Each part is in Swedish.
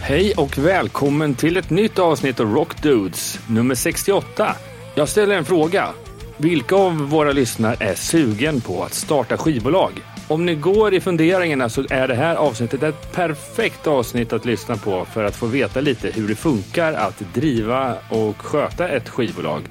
Hej och välkommen till ett nytt avsnitt av Rock Dudes, nummer 68. Jag ställer en fråga. Vilka av våra lyssnare är sugen på att starta skivbolag? Om ni går i funderingarna så är det här avsnittet ett perfekt avsnitt att lyssna på för att få veta lite hur det funkar att driva och sköta ett skivbolag.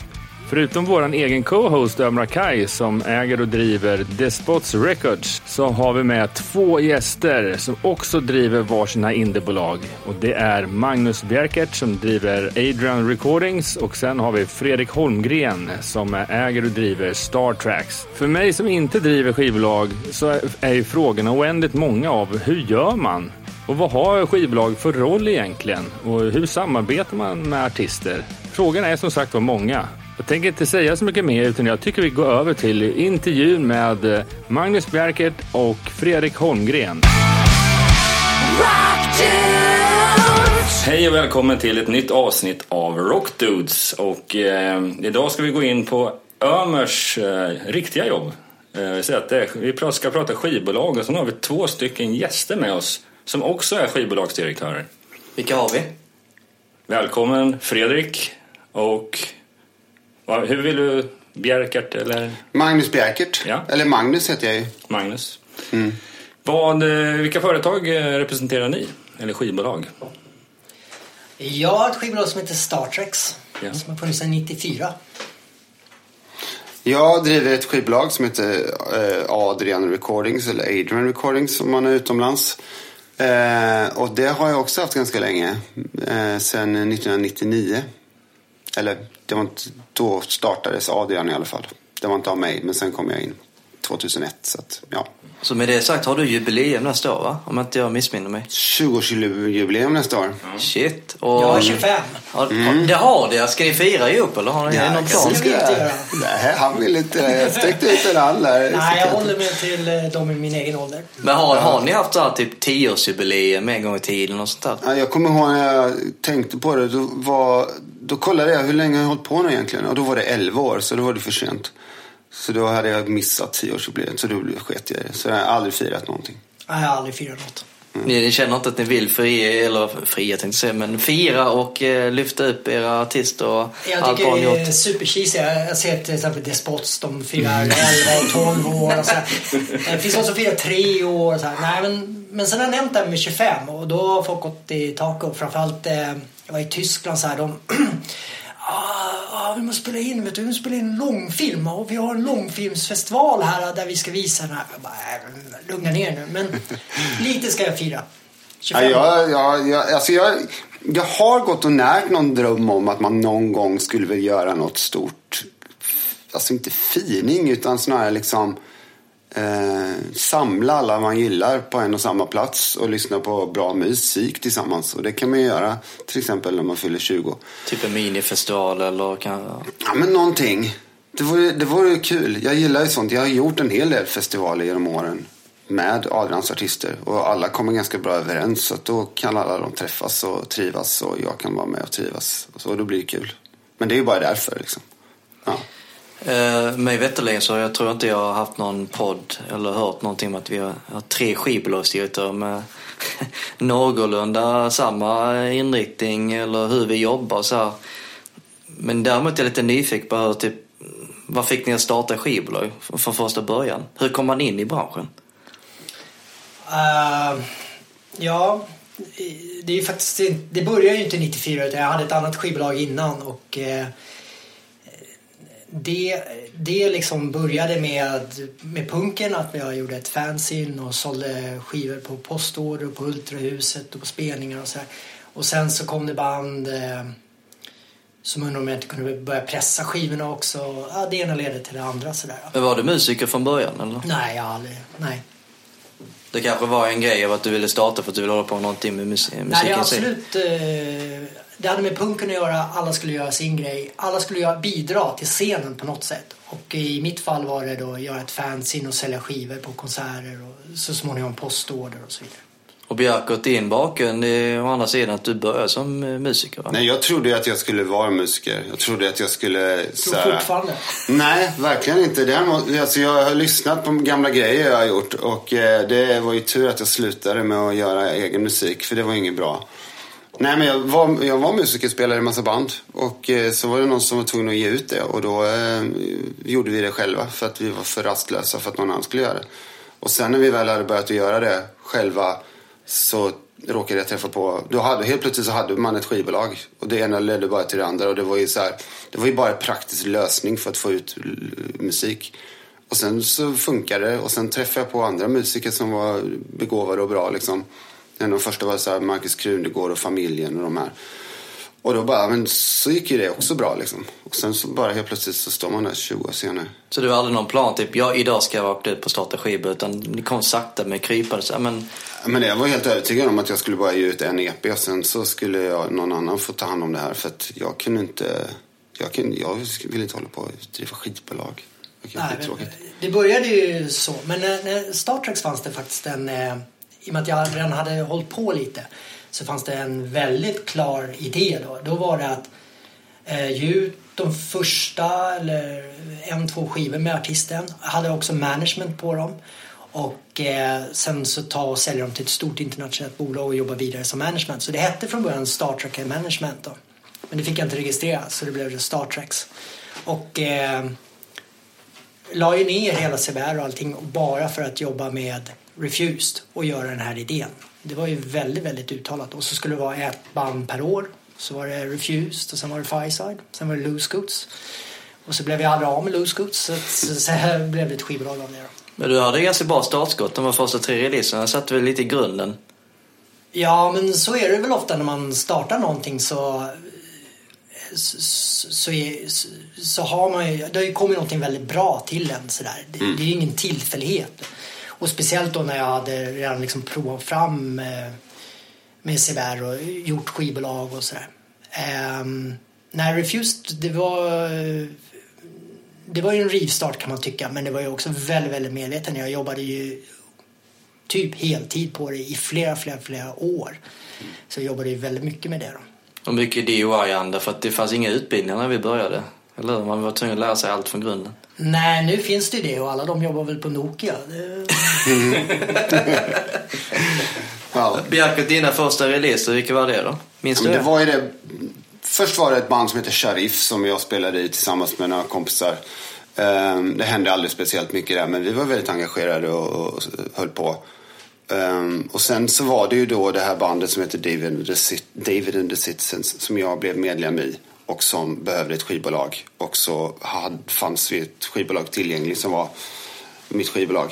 Förutom vår egen co-host Ömra Kai som äger och driver Despots Records så har vi med två gäster som också driver varsina indiebolag. Och det är Magnus Bjerkert som driver Adrian Recordings och sen har vi Fredrik Holmgren som äger och driver Star Tracks. För mig som inte driver skivbolag så är ju frågorna oändligt många av hur gör man? Och vad har skivbolag för roll egentligen? Och hur samarbetar man med artister? Frågorna är som sagt var många. Jag tänker inte säga så mycket mer utan jag tycker vi går över till intervjun med eh, Magnus Bjerkert och Fredrik Holmgren. Hej och välkommen till ett nytt avsnitt av Rock Dudes. Och eh, idag ska vi gå in på Ömers eh, riktiga jobb. Eh, så att det, vi ska prata skivbolag och så har vi två stycken gäster med oss som också är skivbolagsdirektörer. Vilka har vi? Välkommen Fredrik och hur vill du? Bjerkert eller? Magnus Bjerkert. Ja. Eller Magnus heter jag ju. Magnus. Mm. Vad, eh, vilka företag eh, representerar ni? Eller skivbolag? Jag har ett skivbolag som heter Star Treks. Ja. Som har funnits sedan 94. Jag driver ett skivbolag som heter eh, Adrian Recordings eller Adrian Recordings om man är utomlands. och det har jag också haft ganska länge. sedan 1999. Eller det var inte, då startades Adrian i alla fall. Det var inte av mig, men sen kom jag in 2001. Så, att, ja. så med det sagt har du jubileum nästa år va? Om inte jag missminner mig. 20-årsjubileum nästa år. Mm. Shit. Och, jag har 25. Har, mm. Det har det. Ska ni fira ihop eller har ni ja, någon plan? Ska vi inte. Nej, han vill inte. Jag sträckte ut en hand där. Nej, jag håller mig till eh, de i min egen ålder. Men har, har ni haft så här, typ 10-årsjubileum en gång i tiden och sånt där? Ja, jag kommer ihåg när jag tänkte på det. Då var då kollade jag hur länge jag hållit på nu egentligen. Och då var det 11 år, så då var det för sent. Så då hade jag missat 10-årsjubileet, så då sket jag i det. Så jag har aldrig firat någonting. Jag har aldrig firat något. Mm. Ni, känner inte att ni vill fria, eller fria tänkte jag säga, men fira och eh, lyfta upp era artister och jag allt vad ni gjort? Jag tycker det är supercheesy. Jag ser till exempel Despots, de firar 11 och 12 år och så här. Det finns de som firar 3 år och så här. Nej, men, men sen har jag nämnt det här med 25 och då har folk gått i taket och framförallt eh, jag var i Tyskland så här. De, ah, vi måste spela in, vet du, vi måste spela in en långfilm och vi har en långfilmsfestival här där vi ska visa den här. Jag bara, äh, lugna ner nu, men lite ska jag fira. 25. Ja, ja, ja, alltså jag, jag har gått och närt någon dröm om att man någon gång skulle vilja göra något stort. Alltså inte fining utan snarare liksom eh, samla alla man gillar på en och samma plats och lyssna på bra musik tillsammans. Och det kan man ju göra till exempel när man fyller 20. Typ en minifestival eller kan... Ja men någonting. Det vore, det vore kul. Jag gillar ju sånt. Jag har gjort en hel del festivaler genom åren med Adrians artister och alla kommer ganska bra överens så då kan alla de träffas och trivas och jag kan vara med och trivas. Och så då blir det kul. Men det är ju bara därför liksom. Ja. Uh, mig veterligen så jag tror inte jag har haft någon podd eller hört någonting om att vi har, har tre skivbolagsdirektörer med någorlunda samma inriktning eller hur vi jobbar så här. Men däremot är jag lite nyfiken på hur, typ, vad fick ni att starta skivbolag från första början? Hur kom man in i branschen? Uh, ja, det är faktiskt det började ju inte 94 utan jag hade ett annat skivbolag innan och uh, det, det liksom började med, med punken, att jag gjorde ett fanzine och sålde skivor på postorder och på Ultrahuset och på spelningar och så här. Och sen så kom det band eh, som undrade om jag inte kunde börja pressa skivorna också. Ja, det ena ledde till det andra sådär. Men var du musiker från början eller? Nej, jag aldrig. Nej. Det kanske var en grej av att du ville starta för att du ville hålla på med någonting med musiken? Nej, det är absolut eh, det hade med punken att göra, alla skulle göra sin grej. Alla skulle göra, bidra till scenen på något sätt. Och i mitt fall var det då att göra ett fanzine och sälja skivor på konserter och så småningom postorder och så vidare. Och Björkot, din bakgrund är å andra sidan att du började som eh, musiker va? Nej, jag trodde att jag skulle vara musiker. Jag trodde att jag skulle... Tror så här- fortfarande. Nej, verkligen inte. Däremot, alltså jag har lyssnat på gamla grejer jag har gjort och eh, det var ju tur att jag slutade med att göra egen musik för det var inget bra. Nej, men jag var, jag var musiker, och spelade i en massa band och eh, så var det någon som var tvungen att ge ut det och då eh, gjorde vi det själva för att vi var för rastlösa för att någon annan skulle göra det. Och sen när vi väl hade börjat att göra det själva så råkade jag träffa på, då hade, helt plötsligt så hade man ett skivbolag och det ena ledde bara till det andra och det var ju så här, det var ju bara en praktisk lösning för att få ut musik. Och sen så funkade det och sen träffade jag på andra musiker som var begåvade och bra liksom. En av de första var så här Marcus Krunegård och familjen och de här. Och då bara, men så gick ju det också bra liksom. Och sen så bara helt plötsligt så står man där 20 år senare. Så du har aldrig någon plan, typ ja idag ska jag vara aktuell på starta skivor utan ni kom sakta med krypande så men Men jag var helt övertygad om att jag skulle bara ge ut en EP och sen så skulle jag, någon annan få ta hand om det här för att jag kunde inte, jag, kunde, jag ville inte hålla på och driva skitbolag. Det Nej, det började ju så. Men när, när Star Trek fanns det faktiskt en... Eh, i och med att jag redan hade hållit på lite så fanns det en väldigt klar idé då. Då var det att eh, ge ut de första eller en, två skivor med artisten. Jag Hade också management på dem. Och eh, sen så ta och sälja dem till ett stort internationellt bolag och jobba vidare som management. Så det hette från början Star Trek Management då. Men det fick jag inte registrera så det blev det Star Treks. Och eh, la ju ner hela CBR och allting bara för att jobba med Refused och göra den här idén. Det var ju väldigt, väldigt uttalat. Och så skulle det vara ett band per år. Så var det Refused och sen var det Fireside. Sen var det Loose Scoots. Och så blev vi aldrig av med Loose Scoots så, så, så här blev det ett skivbolag av det då. Men du hade ganska bra startskott de första tre releaserna. satte väl lite i grunden. Ja, men så är det väl ofta när man startar någonting så så, så, är, så, så har man ju, det har ju kommit någonting väldigt bra till en sådär. Det, det är ju ingen tillfällighet. Och speciellt då när jag hade redan liksom provat fram eh, med CBR och gjort skivbolag och sådär. Um, när Refused, det var det var ju en rivstart kan man tycka men det var ju också väldigt, väldigt medveten. Jag jobbade ju typ heltid på det i flera, flera, flera år. Så jag jobbade ju väldigt mycket med det då. Och mycket DIY-anda för att det fanns inga utbildningar när vi började. Eller hur? Man var tvungen att lära sig allt från grunden. Nej, nu finns det ju det och alla de jobbar väl på Nokia. Det... Ja. Dina första releaser, vilka var det då? Minns du det? det var ju det. Först var det ett band som heter Sharif som jag spelade i tillsammans med några kompisar. Ehm, Det hände aldrig speciellt mycket där men vi var väldigt engagerade och, och höll på. Ehm, och sen så var det ju då det här bandet som heter David and the, Cit- David and the Citizens som jag blev medlem i och som behövde ett skivbolag. Och så hade, fanns vi ett skivbolag tillgängligt som var mitt skivbolag.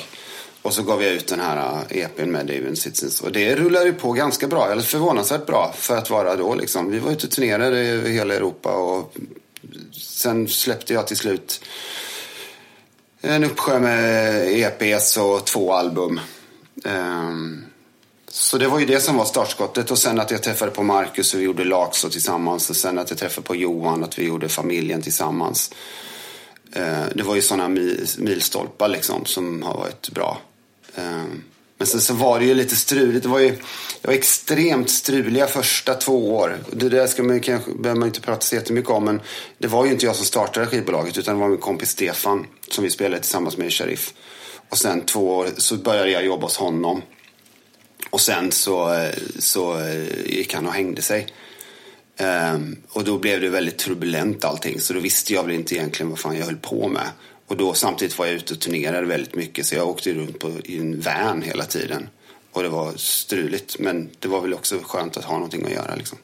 Och så gav jag ut den här eh, EPn med David Citizens. Och det rullade ju på ganska bra, eller förvånansvärt bra för att vara då liksom. Vi var ute och turnerade över hela Europa och sen släppte jag till slut en uppsjö med EPs och två album. Um, så det var ju det som var startskottet och sen att jag träffade på Marcus och vi gjorde Laxå tillsammans och sen att jag träffade på Johan att vi gjorde familjen tillsammans. Eh, det var ju sådana milstolpar liksom som har varit bra. Eh, men sen så var det ju lite struligt. Det var ju det var extremt struliga första två år. Det där ska man kanske, behöver man ju inte prata så jättemycket om. Men det var ju inte jag som startade skivbolaget utan det var min kompis Stefan som vi spelade tillsammans med i Sheriff. Och sen två år så började jag jobba hos honom. Och sen så, så gick han och hängde sig. Um, och då blev det väldigt turbulent allting. Så då visste jag väl inte egentligen vad fan jag höll på med. Och då samtidigt var jag ute och turnerade väldigt mycket. Så jag åkte runt på, i en van hela tiden. Och det var struligt. Men det var väl också skönt att ha någonting att göra liksom.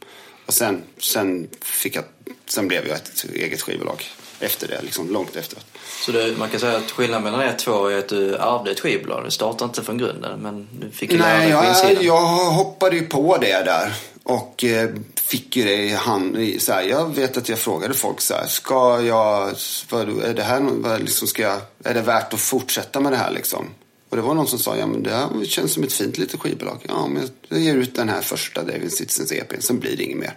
Och sen, sen, fick jag, sen blev jag ett eget skivbolag. Efter det, liksom långt efteråt. Så det, man kan säga att skillnaden mellan er två är att du ärvde ett skivbolag. Du startade inte från grunden, men du fick ju lära Nej, dig på jag, jag hoppade ju på det där. Och eh, fick ju det i hand. Så här, jag vet att jag frågade folk så här. Ska jag, vad, är det här, vad, liksom, ska jag, är det värt att fortsätta med det här liksom? Och det var någon som sa, ja men det här känns som ett fint litet skivbolag. Ja, men jag ger ut den här första David Citizens EPn, sen blir det inget mer.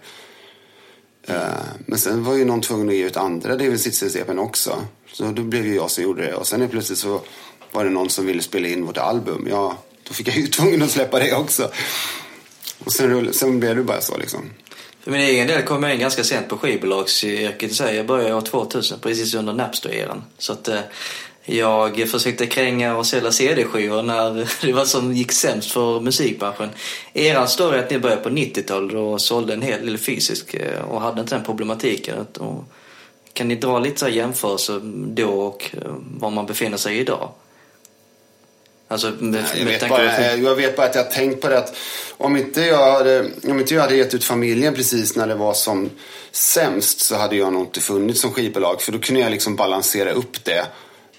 Eh, men sen var ju någon tvungen att ge ut andra David Citizens EPn också. Så då blev ju jag som gjorde det. Och sen är plötsligt så var det någon som ville spela in vårt album. Ja, då fick jag ju tvungen att släppa det också. Och sen, sen blev det bara så liksom. För min egen del kom jag in ganska sent på skivbolagsyrket. Jag började år 2000, precis under Napster-eran. Så att eh, jag försökte kränga och sälja CD-skivor när det var som gick sämst för musikbranschen. Eran story att ni började på 90-talet och sålde en hel del fysiskt eh, och hade inte den problematiken. Kan ni dra lite så jämförelser då och eh, var man befinner sig idag? Alltså med, Jag vet, bara, jag vet bara att jag har tänkt på det att om inte, jag hade, om inte jag hade gett ut familjen precis när det var som sämst så hade jag nog inte funnits som skivbolag. För då kunde jag liksom balansera upp det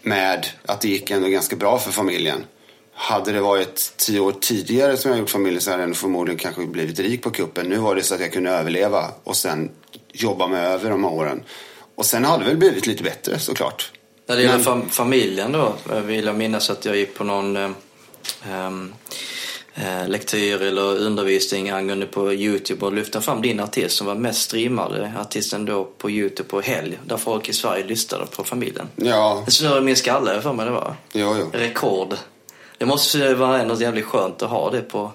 med att det gick ändå ganska bra för familjen. Hade det varit tio år tidigare som jag gjort familjen så hade jag förmodligen kanske blivit rik på kuppen. Nu var det så att jag kunde överleva och sen jobba mig över de här åren. Och sen hade det väl blivit lite bättre såklart. När det gäller Men- familjen då, vill jag minnas att jag gick på någon eh, lektyr eller undervisning angående på Youtube och lyfte fram din artist som var mest streamade artisten då på Youtube på helg. Där folk i Sverige lyssnade på familjen. Ja, Det snurrade min skalle för mig det var. jo, jo. Rekord. Det måste vara ändå jävligt skönt att ha det på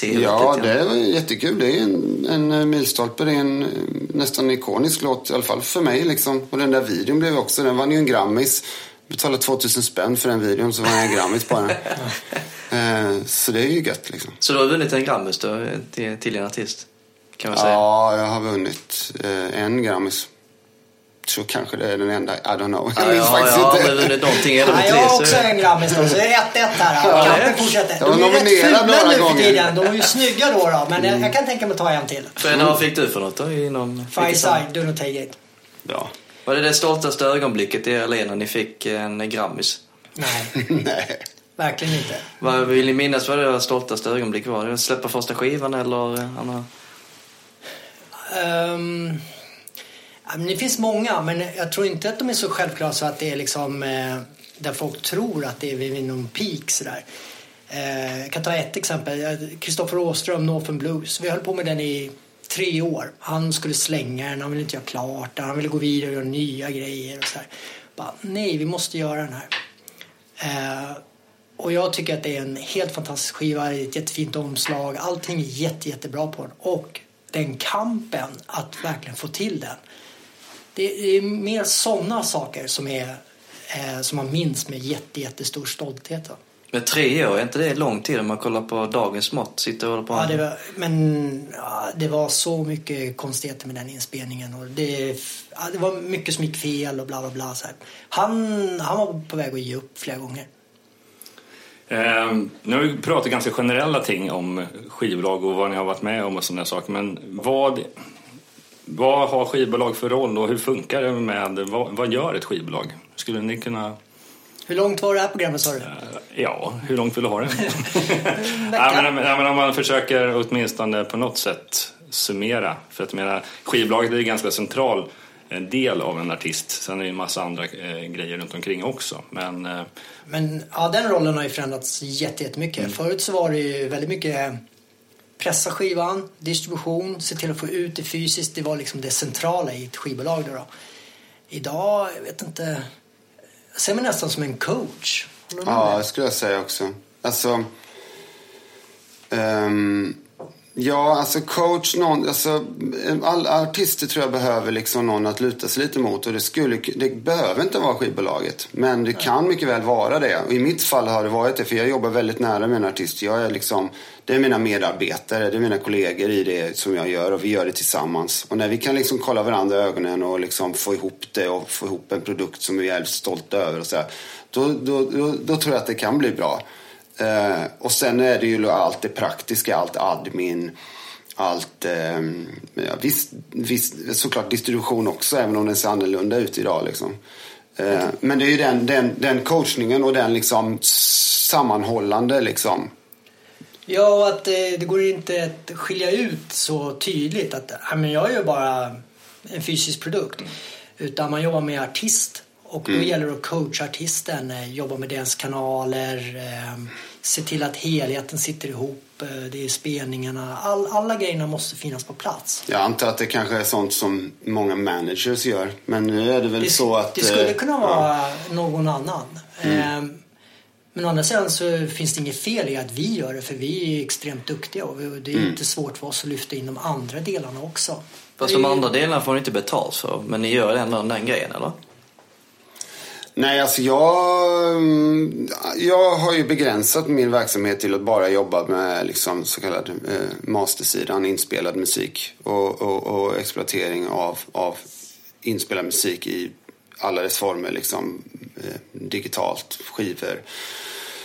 CV. Ja, det var jättekul. Det är en, en eh, milstolpe. Det är en eh, nästan ikonisk låt, i alla fall för mig. Liksom. Och den där videon blev också, den vann ju en Grammis. Betalade 2000 spänn för den videon så vann jag en Grammis på den. eh, så det är ju gött liksom. Så du har vunnit en Grammis då till, till din artist? Kan man säga. Ja, jag har vunnit eh, en Grammis. Så kanske det är den enda, I don't know. Jag Ja, minns ja, faktiskt jag har inte. aldrig vunnit någonting. Är det Ja, jag har så- också en Grammis då, så det är 1-1 här. Ja, Kampen det- fortsätter. jag var De är rätt fula några nu för gånger. tiden. De är ju snygga då, då men jag, jag kan tänka mig att ta en till. Fred, vad fick du för något då inom... Fireside, do not take it. Ja. Var det det stoltaste ögonblicket i LA när ni fick en Grammis? Nej, Nej. verkligen inte. Vad vill ni minnas vad det stoltaste ögonblicket var? Släppa första skivan eller eh, andra? Ehm, ja, men det finns många, men jag tror inte att de är så självklara så att det är liksom eh, där folk tror att det är vid någon peak sådär. Eh, jag kan ta ett exempel. Kristoffer Åström, Northern Blues. Vi höll på med den i tre år. Han skulle slänga den, han ville inte göra klart den, han ville gå vidare och göra nya grejer och sådär. Bara, nej, vi måste göra den här. Eh, och jag tycker att det är en helt fantastisk skiva, ett jättefint omslag, allting är jätte, jättebra på den. Och den kampen att verkligen få till den. Det är mer sådana saker som, är, eh, som man minns med jätte, jättestor stolthet. Då. Men tre år, är inte det lång tid om man kollar på dagens mått? Sitter och håller på Ja, det var, men ja, det var så mycket konstigheter med den inspelningen. Och det, ja, det var mycket som gick fel och bla bla bla. Så här. Han, han var på väg att ge upp flera gånger. Ehm, nu har vi pratat ganska generella ting om skivbolag och vad ni har varit med om och sådana saker. Men vad, vad har skivbolag för roll och hur funkar det med, vad, vad gör ett skivbolag? Skulle ni kunna, Hur långt var det här programmet sa du? ja, hur långt vill du ha det? ja, men, ja, men om man försöker åtminstone på något sätt summera. För att menar, skivbolaget är en ganska central eh, del av en artist. Sen är det en massa andra eh, grejer runt omkring också. Men eh, Men ja, den rollen har ju förändrats jätte- jättemycket. Mm. Förut så var det ju väldigt mycket pressa skivan, distribution, se till att få ut det fysiskt. Det var liksom det centrala i ett skivbolag. Då, då. Idag, jag vet inte, jag ser mig nästan som en coach. Ja, det skulle jag säga också. Alltså... ehm, ja, alltså coach, någon, alltså, alla artister tror jag behöver liksom någon att luta sig lite mot. Och det, skulle, det behöver inte vara skivbolaget. Men det kan mycket väl vara det. Och I mitt fall har det varit det, för jag jobbar väldigt nära med en artist. Jag är liksom, det är mina medarbetare, det är mina kollegor i det som jag gör och vi gör det tillsammans. Och när vi kan liksom kolla varandra i ögonen och liksom få ihop det och få ihop en produkt som vi är stolta över och så här, då, då, då, då tror jag att det kan bli bra. Eh, och sen är det ju allt det praktiska, allt admin, allt, eh, ja, visst, visst, såklart distribution också, även om den ser annorlunda ut idag. Liksom. Eh, men det är ju den, den, den coachningen och den liksom sammanhållande liksom. Ja, och att eh, det går inte att skilja ut så tydligt att ja, men jag gör bara en fysisk produkt. Utan man jobbar med artist och då gäller det att coacha artisten, eh, jobba med deras kanaler, eh, se till att helheten sitter ihop, eh, det är spelningarna, all, alla grejerna måste finnas på plats. Jag antar att det kanske är sånt som många managers gör. Men nu är det väl Det, så att... det skulle eh, kunna ja. vara någon annan. Eh, Men å andra sidan så finns det inget fel i att vi gör det för vi är extremt duktiga och det är Mm. inte svårt för oss att lyfta in de andra delarna också. Fast de andra delarna får ni inte betalt för. Men ni gör ändå den grejen eller? Nej, alltså jag, mm, jag har ju begränsat min verksamhet till att bara jobba med liksom så kallad eh, mastersidan, inspelad musik och, och, och exploatering av, av inspelad musik i alla dess former, liksom eh, digitalt, skivor,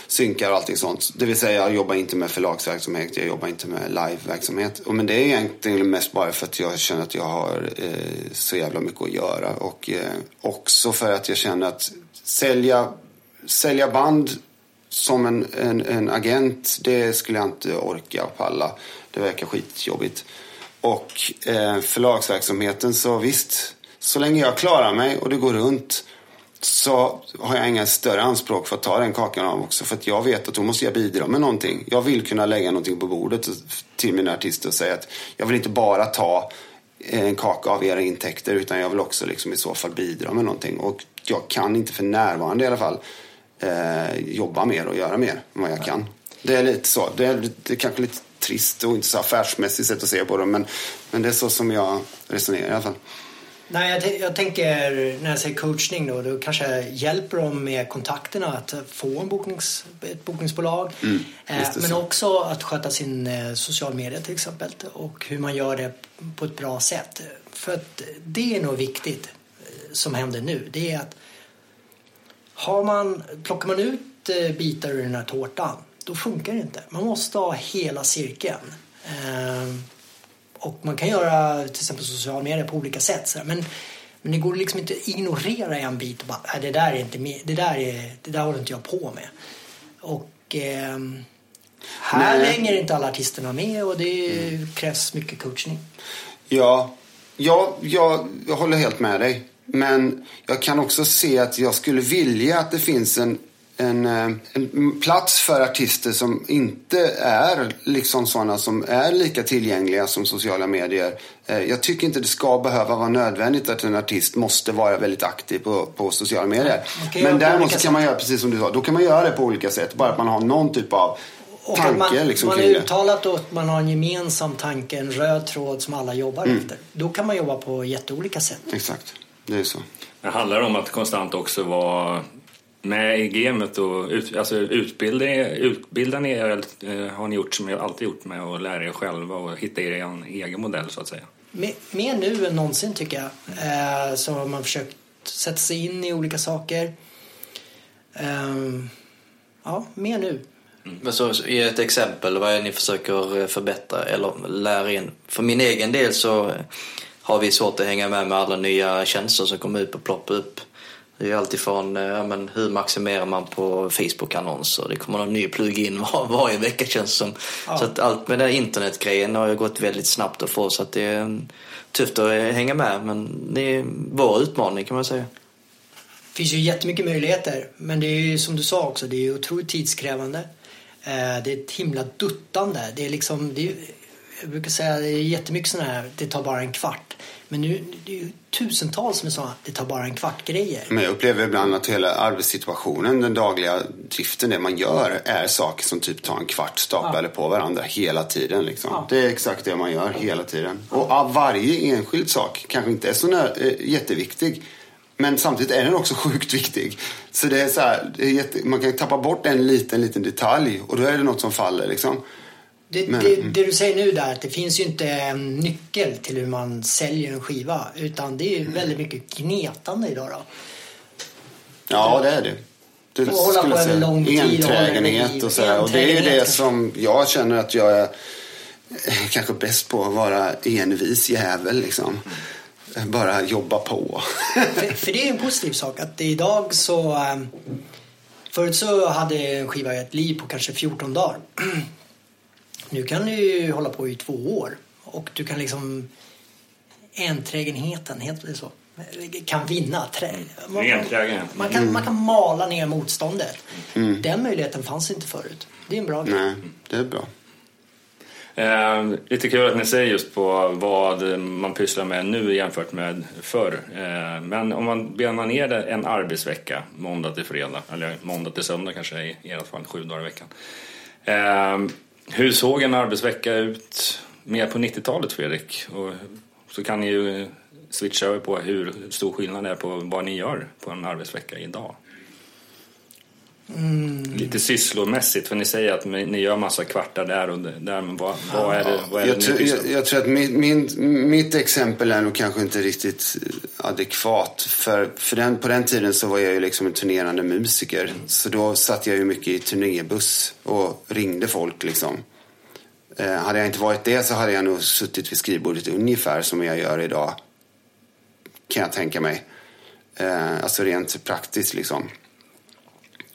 synkar och allting sånt. Det vill säga jag jobbar inte med förlagsverksamhet, jag jobbar inte med liveverksamhet. Men det är egentligen mest bara för att jag känner att jag har eh, så jävla mycket att göra. Och eh, också för att jag känner att sälja, sälja band som en, en, en agent, det skulle jag inte orka och palla. Det verkar skitjobbigt. Och eh, förlagsverksamheten, så visst, så länge jag klarar mig och det går runt så har jag inga större anspråk för att ta den kakan av också. För att jag vet att då måste jag bidra med någonting. Jag vill kunna lägga någonting på bordet till mina artister och säga att jag vill inte bara ta en kaka av era intäkter utan jag vill också liksom i så fall bidra med någonting. Och jag kan inte för närvarande i alla fall eh, jobba mer och göra mer än vad jag kan. Det är lite så. Det är, det är kanske lite trist och inte så affärsmässigt sätt att se på det men, men det är så som jag resonerar i alla fall. Nej, jag, jag tänker när jag säger coachning då, då kanske hjälper dem med kontakterna att få en boknings, ett bokningsbolag. eh, Mm, det men så. också att sköta sin eh, social media till exempel och hur man gör det på ett bra sätt. För att det är nog viktigt eh, som händer nu. Det är att har man, plockar man ut eh, bitar ur den här tårtan då funkar det inte. Man måste ha hela cirkeln. Ehm, och man kan göra till exempel social media på olika sätt. Men, men det går liksom inte att ignorera en bit och bara, "Nej, det där är inte det där, är, det där håller inte jag på med. Och ehm, här Nej. hänger inte alla artisterna med och det krävs mycket coachning. Ja, ja jag, jag håller helt med dig. Men jag kan också se att jag skulle vilja att det finns en, en, eh, en plats för artister som inte är liksom sådana som är lika tillgängliga som sociala medier. Eh, Jag tycker inte det ska behöva vara nödvändigt att en artist måste vara väldigt aktiv på, på sociala medier. Man göra Men däremot kan man sätt. göra precis som du sa. Då kan man göra det på olika sätt. Bara att man har någon typ av Och tanke man, liksom, man det. uttalat och att man har en gemensam tanke, en röd tråd som alla jobbar Mm. efter. Då kan man jobba på jätteolika sätt. Exakt, det är så. Det handlar om att konstant också vara med i gamet och ut, alltså utbilda, utbilda ni er, eh, har ni gjort som ni alltid gjort med att lära er själva och hitta er en egen modell så att säga. Mer, mer nu än någonsin tycker jag. Eh, så har man försökt sätta sig in i olika saker. Ehm, ja, mer nu. Men så, så ge ett exempel, vad är det ni försöker eh, förbättra eller lära in? För min egen del så har vi svårt att hänga med med alla nya tjänster som kommer ut och ploppar upp. Det är alltifrån eh, ja, men hur maximerar man på Facebook-annonser. Det kommer någon ny plugin var, varje vecka känns som. Ja. Så att allt med den här internetgrejen har ju gått väldigt snabbt att få så att det är eh, tufft att eh, hänga med. Men det är vår utmaning kan man säga. Det finns ju jättemycket möjligheter. Men det är ju som du sa också, det är ju otroligt tidskrävande. Eh, det är ett himla duttande. Det är liksom, det är, jag brukar säga det är jättemycket sådana här, det tar bara en kvart. Men nu det är ju tusentals med sådana, det tar bara en kvart grejer. Men jag upplever ibland att hela arbetssituationen, den dagliga driften, det man gör är saker som typ tar en kvart staplade på varandra hela tiden. Liksom. Ja. Det är exakt det man gör hela tiden. Och av varje enskild sak kanske inte är så eh, jätteviktig. Men samtidigt är den också sjukt viktig. Så det är så här, man kan tappa bort en liten, liten detalj och då är det något som faller liksom. Det, Men- det, det du säger nu där, att det finns ju inte en nyckel till hur man säljer en skiva. Utan det är ju väldigt mycket gnetande idag då. Ja, det är det. det Och hålla på säga. lång tid Enträgenhet och sådär. Och det är ju det som jag känner att jag är eh, kanske bäst på. Att vara envis jävel liksom. Bara jobba på. För, för det är en positiv sak att idag så... ehm, Förut så hade en skiva ett liv på kanske 14 dagar. Nu kan du ju hålla på i två år. Och du kan liksom... Enträgenheten, heter det så? Kan vinna. Man, kan, man, kan, man kan mala ner motståndet. Den möjligheten fanns inte förut. Det är en bra grej. Nej, det är bra. Eh, lite kul att ni säger just på vad man pysslar med nu jämfört med förr. Eh, men om man benar ner det en arbetsvecka, måndag till fredag, eller måndag till söndag kanske i, alla fall, sju dagar i veckan. Eh, hur såg en arbetsvecka ut mer på 90-talet Fredrik? Och så kan ni ju switcha över på hur stor skillnad det är på vad ni gör på en arbetsvecka idag. Mm. Lite sysslomässigt, för ni säger att ni gör massa kvartar där och där, men vad, vad är det, vad är jag, det tror, jag, jag, tror att min, min, mitt exempel är nog kanske inte riktigt adekvat. För, för den, på den tiden så var jag ju liksom en turnerande musiker. Mm. Så då satt jag ju mycket i turnébuss och ringde folk liksom. Eh, hade jag inte varit det så hade jag nog suttit vid skrivbordet ungefär som jag gör idag. Kan jag tänka mig. Eh, alltså rent praktiskt liksom.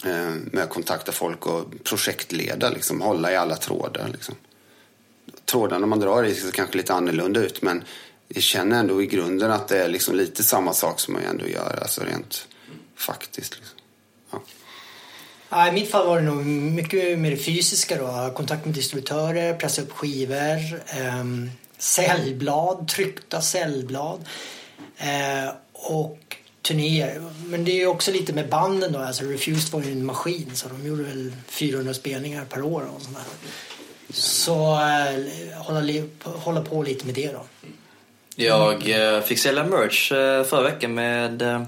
Eh, med att kontakta folk och projektleda, liksom, hålla i alla trådar. Liksom. Trådarna man drar i ser kanske lite annorlunda ut men jag känner ändå i grunden att det är liksom lite samma sak som man ändå gör, alltså rent faktiskt. Liksom. Ja. Ja, I mitt fall var det nog mycket mer det fysiska då. Kontakt med distributörer, pressa upp skivor, eh, säljblad, tryckta säljblad. Eh, och turnéer. Men det är också lite med banden då. Alltså Refused var ju en maskin så de gjorde väl 400 spelningar per år och sånt Så äh, hålla, hålla på lite med det då. Jag äh, fick sälja merch äh, förra veckan med äh,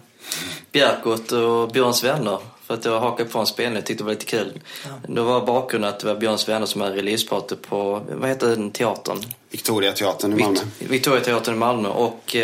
Björkot och Björns vänner. För att jag hakade på en spelning och tyckte det var lite kul. Ja. Då var bakgrunden att det var Björns vänner som hade releaseparty på, vad heter den teatern? Victoria teatern i Malmö. Victoria teatern i Malmö och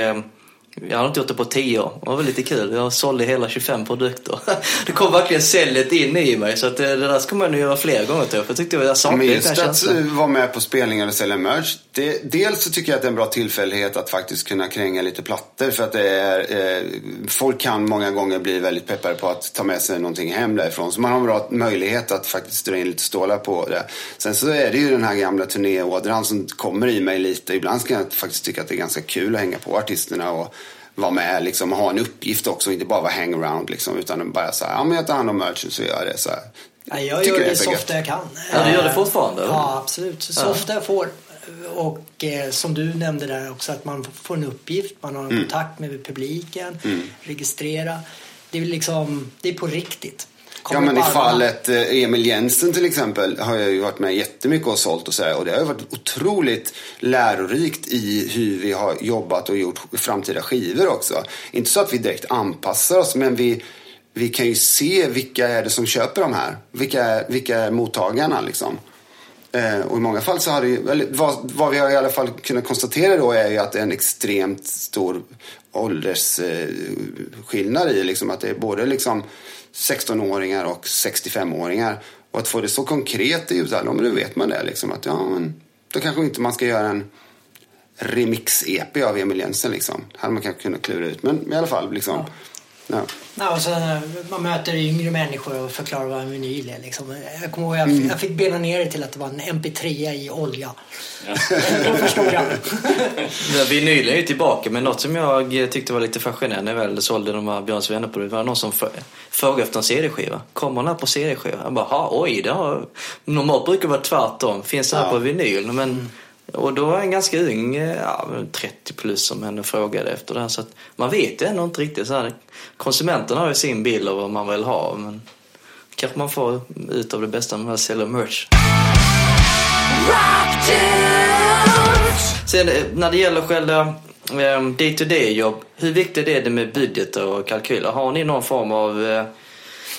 jag har inte gjort det på tio år. Det var lite kul. Jag sålde hela 25 produkter. Det kom verkligen säljet in i mig. Så att det, det där ska man göra fler gånger tror jag. För jag tyckte jag saknade Men just att vara med på spelningar och sälja merch. Det, dels så tycker jag att det är en bra tillfällighet att faktiskt kunna kränga lite plattor. För att det är, eh, folk kan många gånger bli väldigt peppade på att ta med sig någonting hem därifrån. Så man har en bra möjlighet att faktiskt dra in lite stålar på det. Sen så är det ju den här gamla turnéådran som kommer i mig lite. Ibland kan jag faktiskt tycka att det är ganska kul att hänga på artisterna och vara med liksom, och ha en uppgift också. Inte bara vara hangaround liksom, utan bara så här, ja men jag tar hand om merchen så gör jag det. Så här. Ja, jag gör det, det så ofta jag kan. Ja, du gör det fortfarande? Ja, absolut. Så ja. ofta jag får. Och eh, som du nämnde där också att man får en uppgift, man har en mm. kontakt med publiken, mm. registrera. Det är liksom, det är på riktigt. Ja men i fallet eh, Emil Jensen till exempel har jag ju varit med jättemycket och sålt och så här, Och det har ju varit otroligt lärorikt i hur vi har jobbat och gjort framtida skivor också. Inte så att vi direkt anpassar oss men vi, vi kan ju se vilka är det som köper de här. Vilka vilka är mottagarna liksom. Eh, och i många fall så har det ju, eller vad, vad vi har i alla fall kunnat konstatera då är ju att det är en extremt stor åldersskillnad eh, i liksom att det är både liksom 16-åringar och 65-åringar. Och att få det så konkret i ja, men då vet man det liksom. Att ja, men då kanske inte man ska göra en remix-EP av Emil Jensen liksom. hade man kanske kunnat klura ut. Men i alla fall liksom. Ja. Ja. Ja, och så, man möter yngre människor och förklarar vad en vinyl är. Liksom. Jag kommer ihåg jag, mm. jag fick bena ner det till att det var en MP3 i olja. Ja. Då förstod jag. Vinylen är ju tillbaka men något som jag tyckte var lite fascinerande när jag väl sålde de här Björns vänner på det var någon som frågade efter en CD-skiva. Kommer den här på CD-skiva? Jag bara, oj, det har... normalt brukar det vara tvärtom. Finns den här ja. på vinyl? Men mm. Och då var en ganska ung, ja, 30 plus som henne frågade efter det här. Så att man vet ju ändå inte riktigt. Så här, konsumenterna har ju sin bild av vad man vill ha. Men kanske man får ut av det bästa med att sälja merch. Sen eh, när det gäller själva ehm, day-to-day jobb. Hur viktigt är det med budget och kalkyler? Har ni någon form av eh,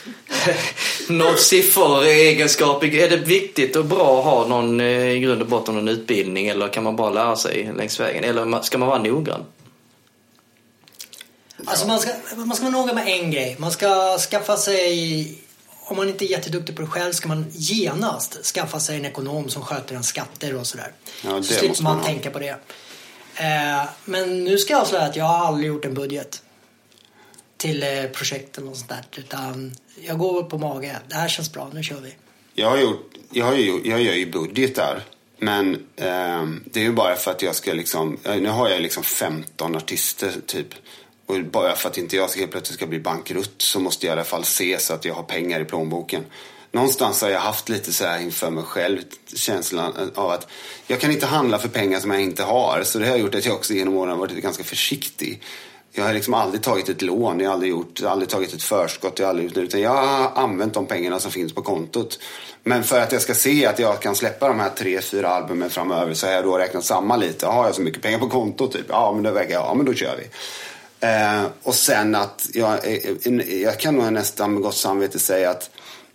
någon sifferegenskap? Är det viktigt och bra att ha någon eh, i grund och botten någon utbildning eller kan man bara lära sig längs vägen? Eller ska man vara noggrann? Alltså man ska, man ska vara noga med en grej. Man ska skaffa sig om man inte är jätteduktig på det själv ska man genast skaffa sig en ekonom som sköter ens skatter och sådär. Ja, så slipper man, man tänka på det. Eh, men nu ska jag avslöja att jag har aldrig gjort en budget till eh, projekten och sånt där. Utan jag går på mage. Det här känns bra, nu kör vi. Jag, har gjort, jag, har ju, jag gör ju budgetar. Men eh, det är ju bara för att jag ska liksom, eh, nu har jag liksom 15 artister typ. Och bara för att inte jag helt plötsligt ska bli bankrutt så måste jag i alla fall se så att jag har pengar i plånboken. någonstans har jag haft lite så här inför mig själv känslan av att jag kan inte handla för pengar som jag inte har. Så det har gjort att jag också genom åren har varit ganska försiktig. Jag har liksom aldrig tagit ett lån, jag har aldrig, gjort, aldrig tagit ett förskott, jag har aldrig gjort det, utan jag har använt de pengarna som finns på kontot. Men för att jag ska se att jag kan släppa de här tre, fyra albumen framöver så har jag då räknat samman lite. Har jag så mycket pengar på kontot? Typ? Ja, men då väger jag, ja men då kör vi. Eh, och sen att jag, eh, eh, jag kan nog nästan med gott samvete säga att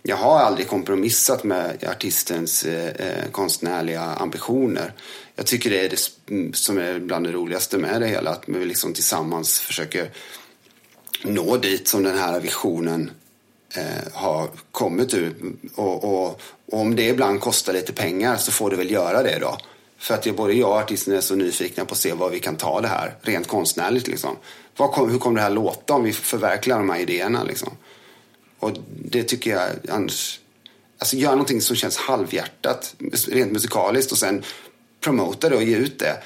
jag har aldrig kompromissat med artistens eh, eh, konstnärliga ambitioner. Jag tycker det är det mm, som är bland det roligaste med det hela. Att vi liksom tillsammans försöker nå dit som den här visionen eh, har kommit ur. Och, och, och, om det ibland kostar lite pengar så får det väl göra det då. För att både jag och artisten är så nyfikna på att se var vi kan ta det här rent konstnärligt. Liksom. Kom, hur kommer det här låta om vi förverkligar de här idéerna? Liksom? Och det tycker jag annars... Alltså gör någonting som känns halvhjärtat, rent musikaliskt och sen promota det och ge ut det.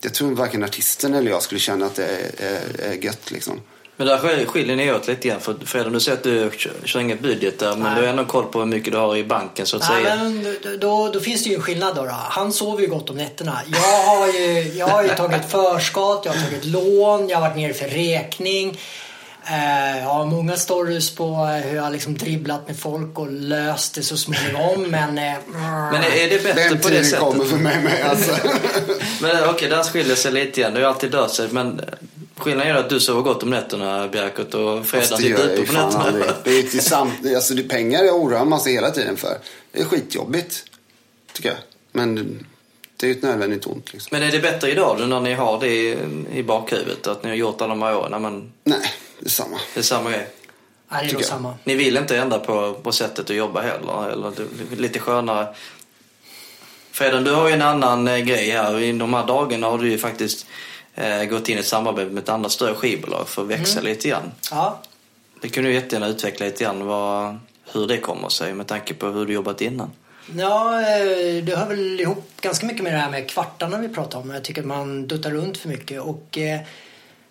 Jag tror varken artisten eller jag skulle känna att det är, är, är gött liksom. Men där skiljer ni åt lite grann. För Fredan, du säger att du kör inga budgetar men Nej. du har ändå koll på hur mycket du har i banken så att Nej, säga. Men då, då finns det ju en skillnad då, då. Han sover ju gott om nätterna. Jag har ju, jag har ju tagit förskott, jag har tagit lån, jag har varit nere för räkning. Eh, jag har många stories på hur jag liksom dribblat med folk och löst det så småningom. Men, eh, men är det bättre på det sättet? kommer för mig med alltså. men okej, okay, där skiljer sig lite igen. Det har alltid dött sig. Men skillnaden är att du sover gott om nätterna Bjerkot och Fredan sitter ute på nätterna. Aldrig. Det är till samt, alltså det är pengar jag oroar man sig hela tiden för. Det är skitjobbigt. Tycker jag. Men det är ju ett nödvändigt ont. Liksom. Men är det bättre idag när ni har det i, i bakhuvudet? Att ni har gjort alla de här åren? Men... Nej, det är samma. Det är samma grej? Nej, det är nog samma. Ni vill inte ändra på, på sättet att jobba heller? Eller lite skönare? Fredan, du har ju en annan eh, grej här. I de här dagarna har du ju faktiskt eh, gått in i ett samarbete med ett annat större skivbolag för att växa mm. lite grann. Ja. Det kunde du jättegärna utveckla lite grann vad, hur det kommer sig med tanke på hur du jobbat innan. Ja, eh, det hör väl ihop ganska mycket med det här med kvartarna vi pratar om. Jag tycker att man duttar runt för mycket och eh,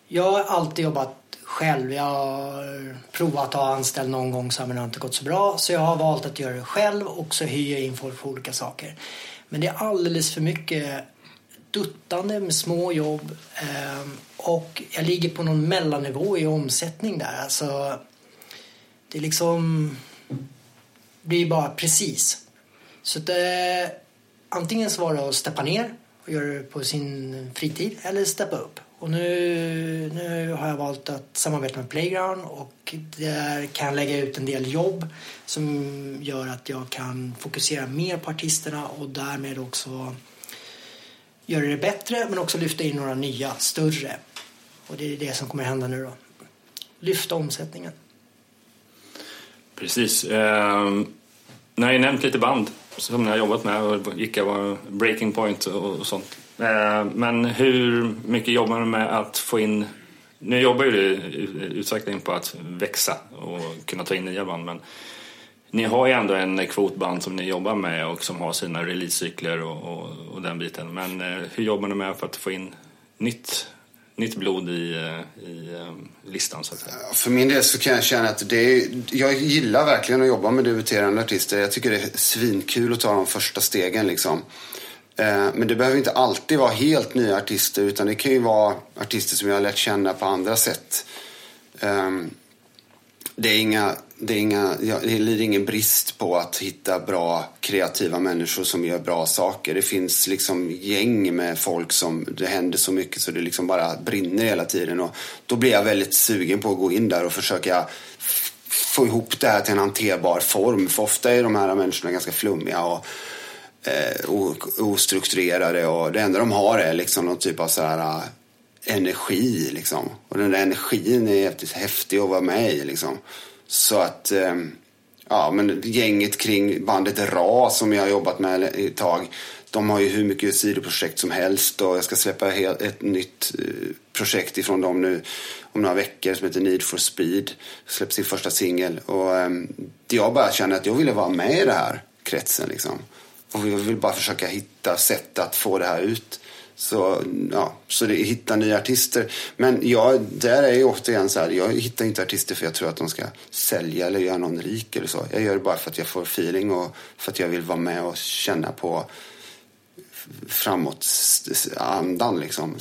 jag har alltid jobbat själv. Jag har provat att ha anställd någon gång så men det har inte gått så bra. Så jag har valt att göra det själv och så hyr jag in folk för olika saker. Men det är alldeles för mycket duttande med små jobb ehm, och jag ligger på någon mellannivå i omsättning där. Alltså, det är liksom det blir bara precis. Så det, eh, antingen så var det att steppa ner och göra det på sin fritid eller steppa upp. Och nu, nu har jag valt att samarbeta med Playground och där kan jag lägga ut en del jobb som gör att jag kan fokusera mer på artisterna och därmed också göra det bättre men också lyfta in några nya, större. Och det är det som kommer hända nu då. Lyfta omsättningen. Precis. Eh, ni har ju nämnt lite band som ni har jobbat med och vilka var breaking point och sånt. Eh, men hur mycket jobbar du med att få in nu jobbar ju du utvecklingen på att växa och kunna ta in nya band men ni har ju ändå en kvotband som ni jobbar med och som har sina releasecykler och, och, och den biten. Men eh, hur jobbar ni med för att få in nytt, nytt blod i, eh, i listan så att säga? För min del så kan jag känna att det är, jag gillar verkligen att jobba med debuterande artister. Jag tycker det är svinkul att ta de första stegen liksom. Eh, men det behöver inte alltid vara helt nya artister utan det kan ju vara artister som jag har lärt känna på andra sätt. Ehm, det är inga, det är inga, det lider ingen brist på att hitta bra kreativa människor som gör bra saker. Det finns liksom gäng med folk som, det händer så mycket så det liksom bara brinner hela tiden och då blir jag väldigt sugen på att gå in där och försöka få ihop det här till en hanterbar form. För ofta är de här människorna ganska flummiga och eh, ostrukturerade och det enda de har är liksom någon typ av så här eh, energi liksom. Och den där energin är jävligt häftig att vara med i liksom. Så att, eh, ja men gänget kring bandet Ra som jag har jobbat med ett tag. De har ju hur mycket sidoprojekt som helst och jag ska släppa ett nytt eh, projekt ifrån dem nu om några veckor som heter Need for Speed. Släpps sin första singel och eh, jag bara känner att jag ville vara med i den här kretsen liksom. Och vi vill bara försöka hitta sätt att få det här ut Så, ja, så det hitta nya artister. Men jag, där är ju återigen så här, jag hittar inte artister för jag tror att de ska sälja eller göra någon rik eller så. Jag gör det bara för att jag får feeling och för att jag vill vara med och känna på framåt andan liksom.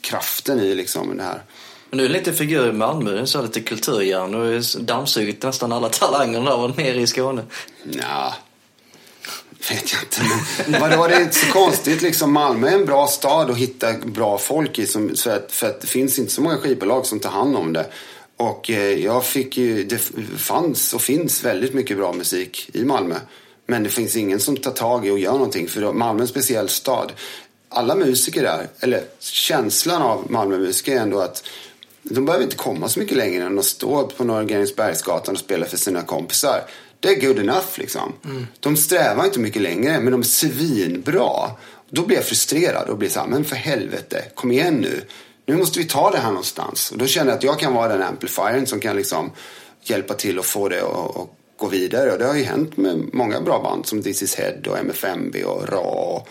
Kraften i liksom det här. Men du är lite figur i Malmö, så lite kulturhjärna och dammsugit nästan alla talanger där och nere i Skåne. Ja, vet jag inte. Men vadå, det är inte så konstigt liksom. Malmö är en bra stad att hitta bra folk i. Som, för, att, för att det finns inte så många skivbolag som tar hand om det. Och eh, jag fick ju, det fanns och finns väldigt mycket bra musik i Malmö. Men det finns ingen som tar tag i och gör någonting. För Malmö är en speciell stad. Alla musiker där, eller känslan av Malmömusiker är ändå att de behöver inte komma så mycket längre än att stå på Norra Grängesbergsgatan och spela för sina kompisar. Det är good enough liksom. Mm. De strävar inte mycket längre, men de är svinbra. Då blir jag frustrerad och blir så här, men för helvete, kom igen nu. Nu måste vi ta det här någonstans. Och då känner jag att jag kan vara den amplifiern som kan liksom hjälpa till att få det att gå vidare. Och det har ju hänt med många bra band som This is Head och MFMB och RA. Och,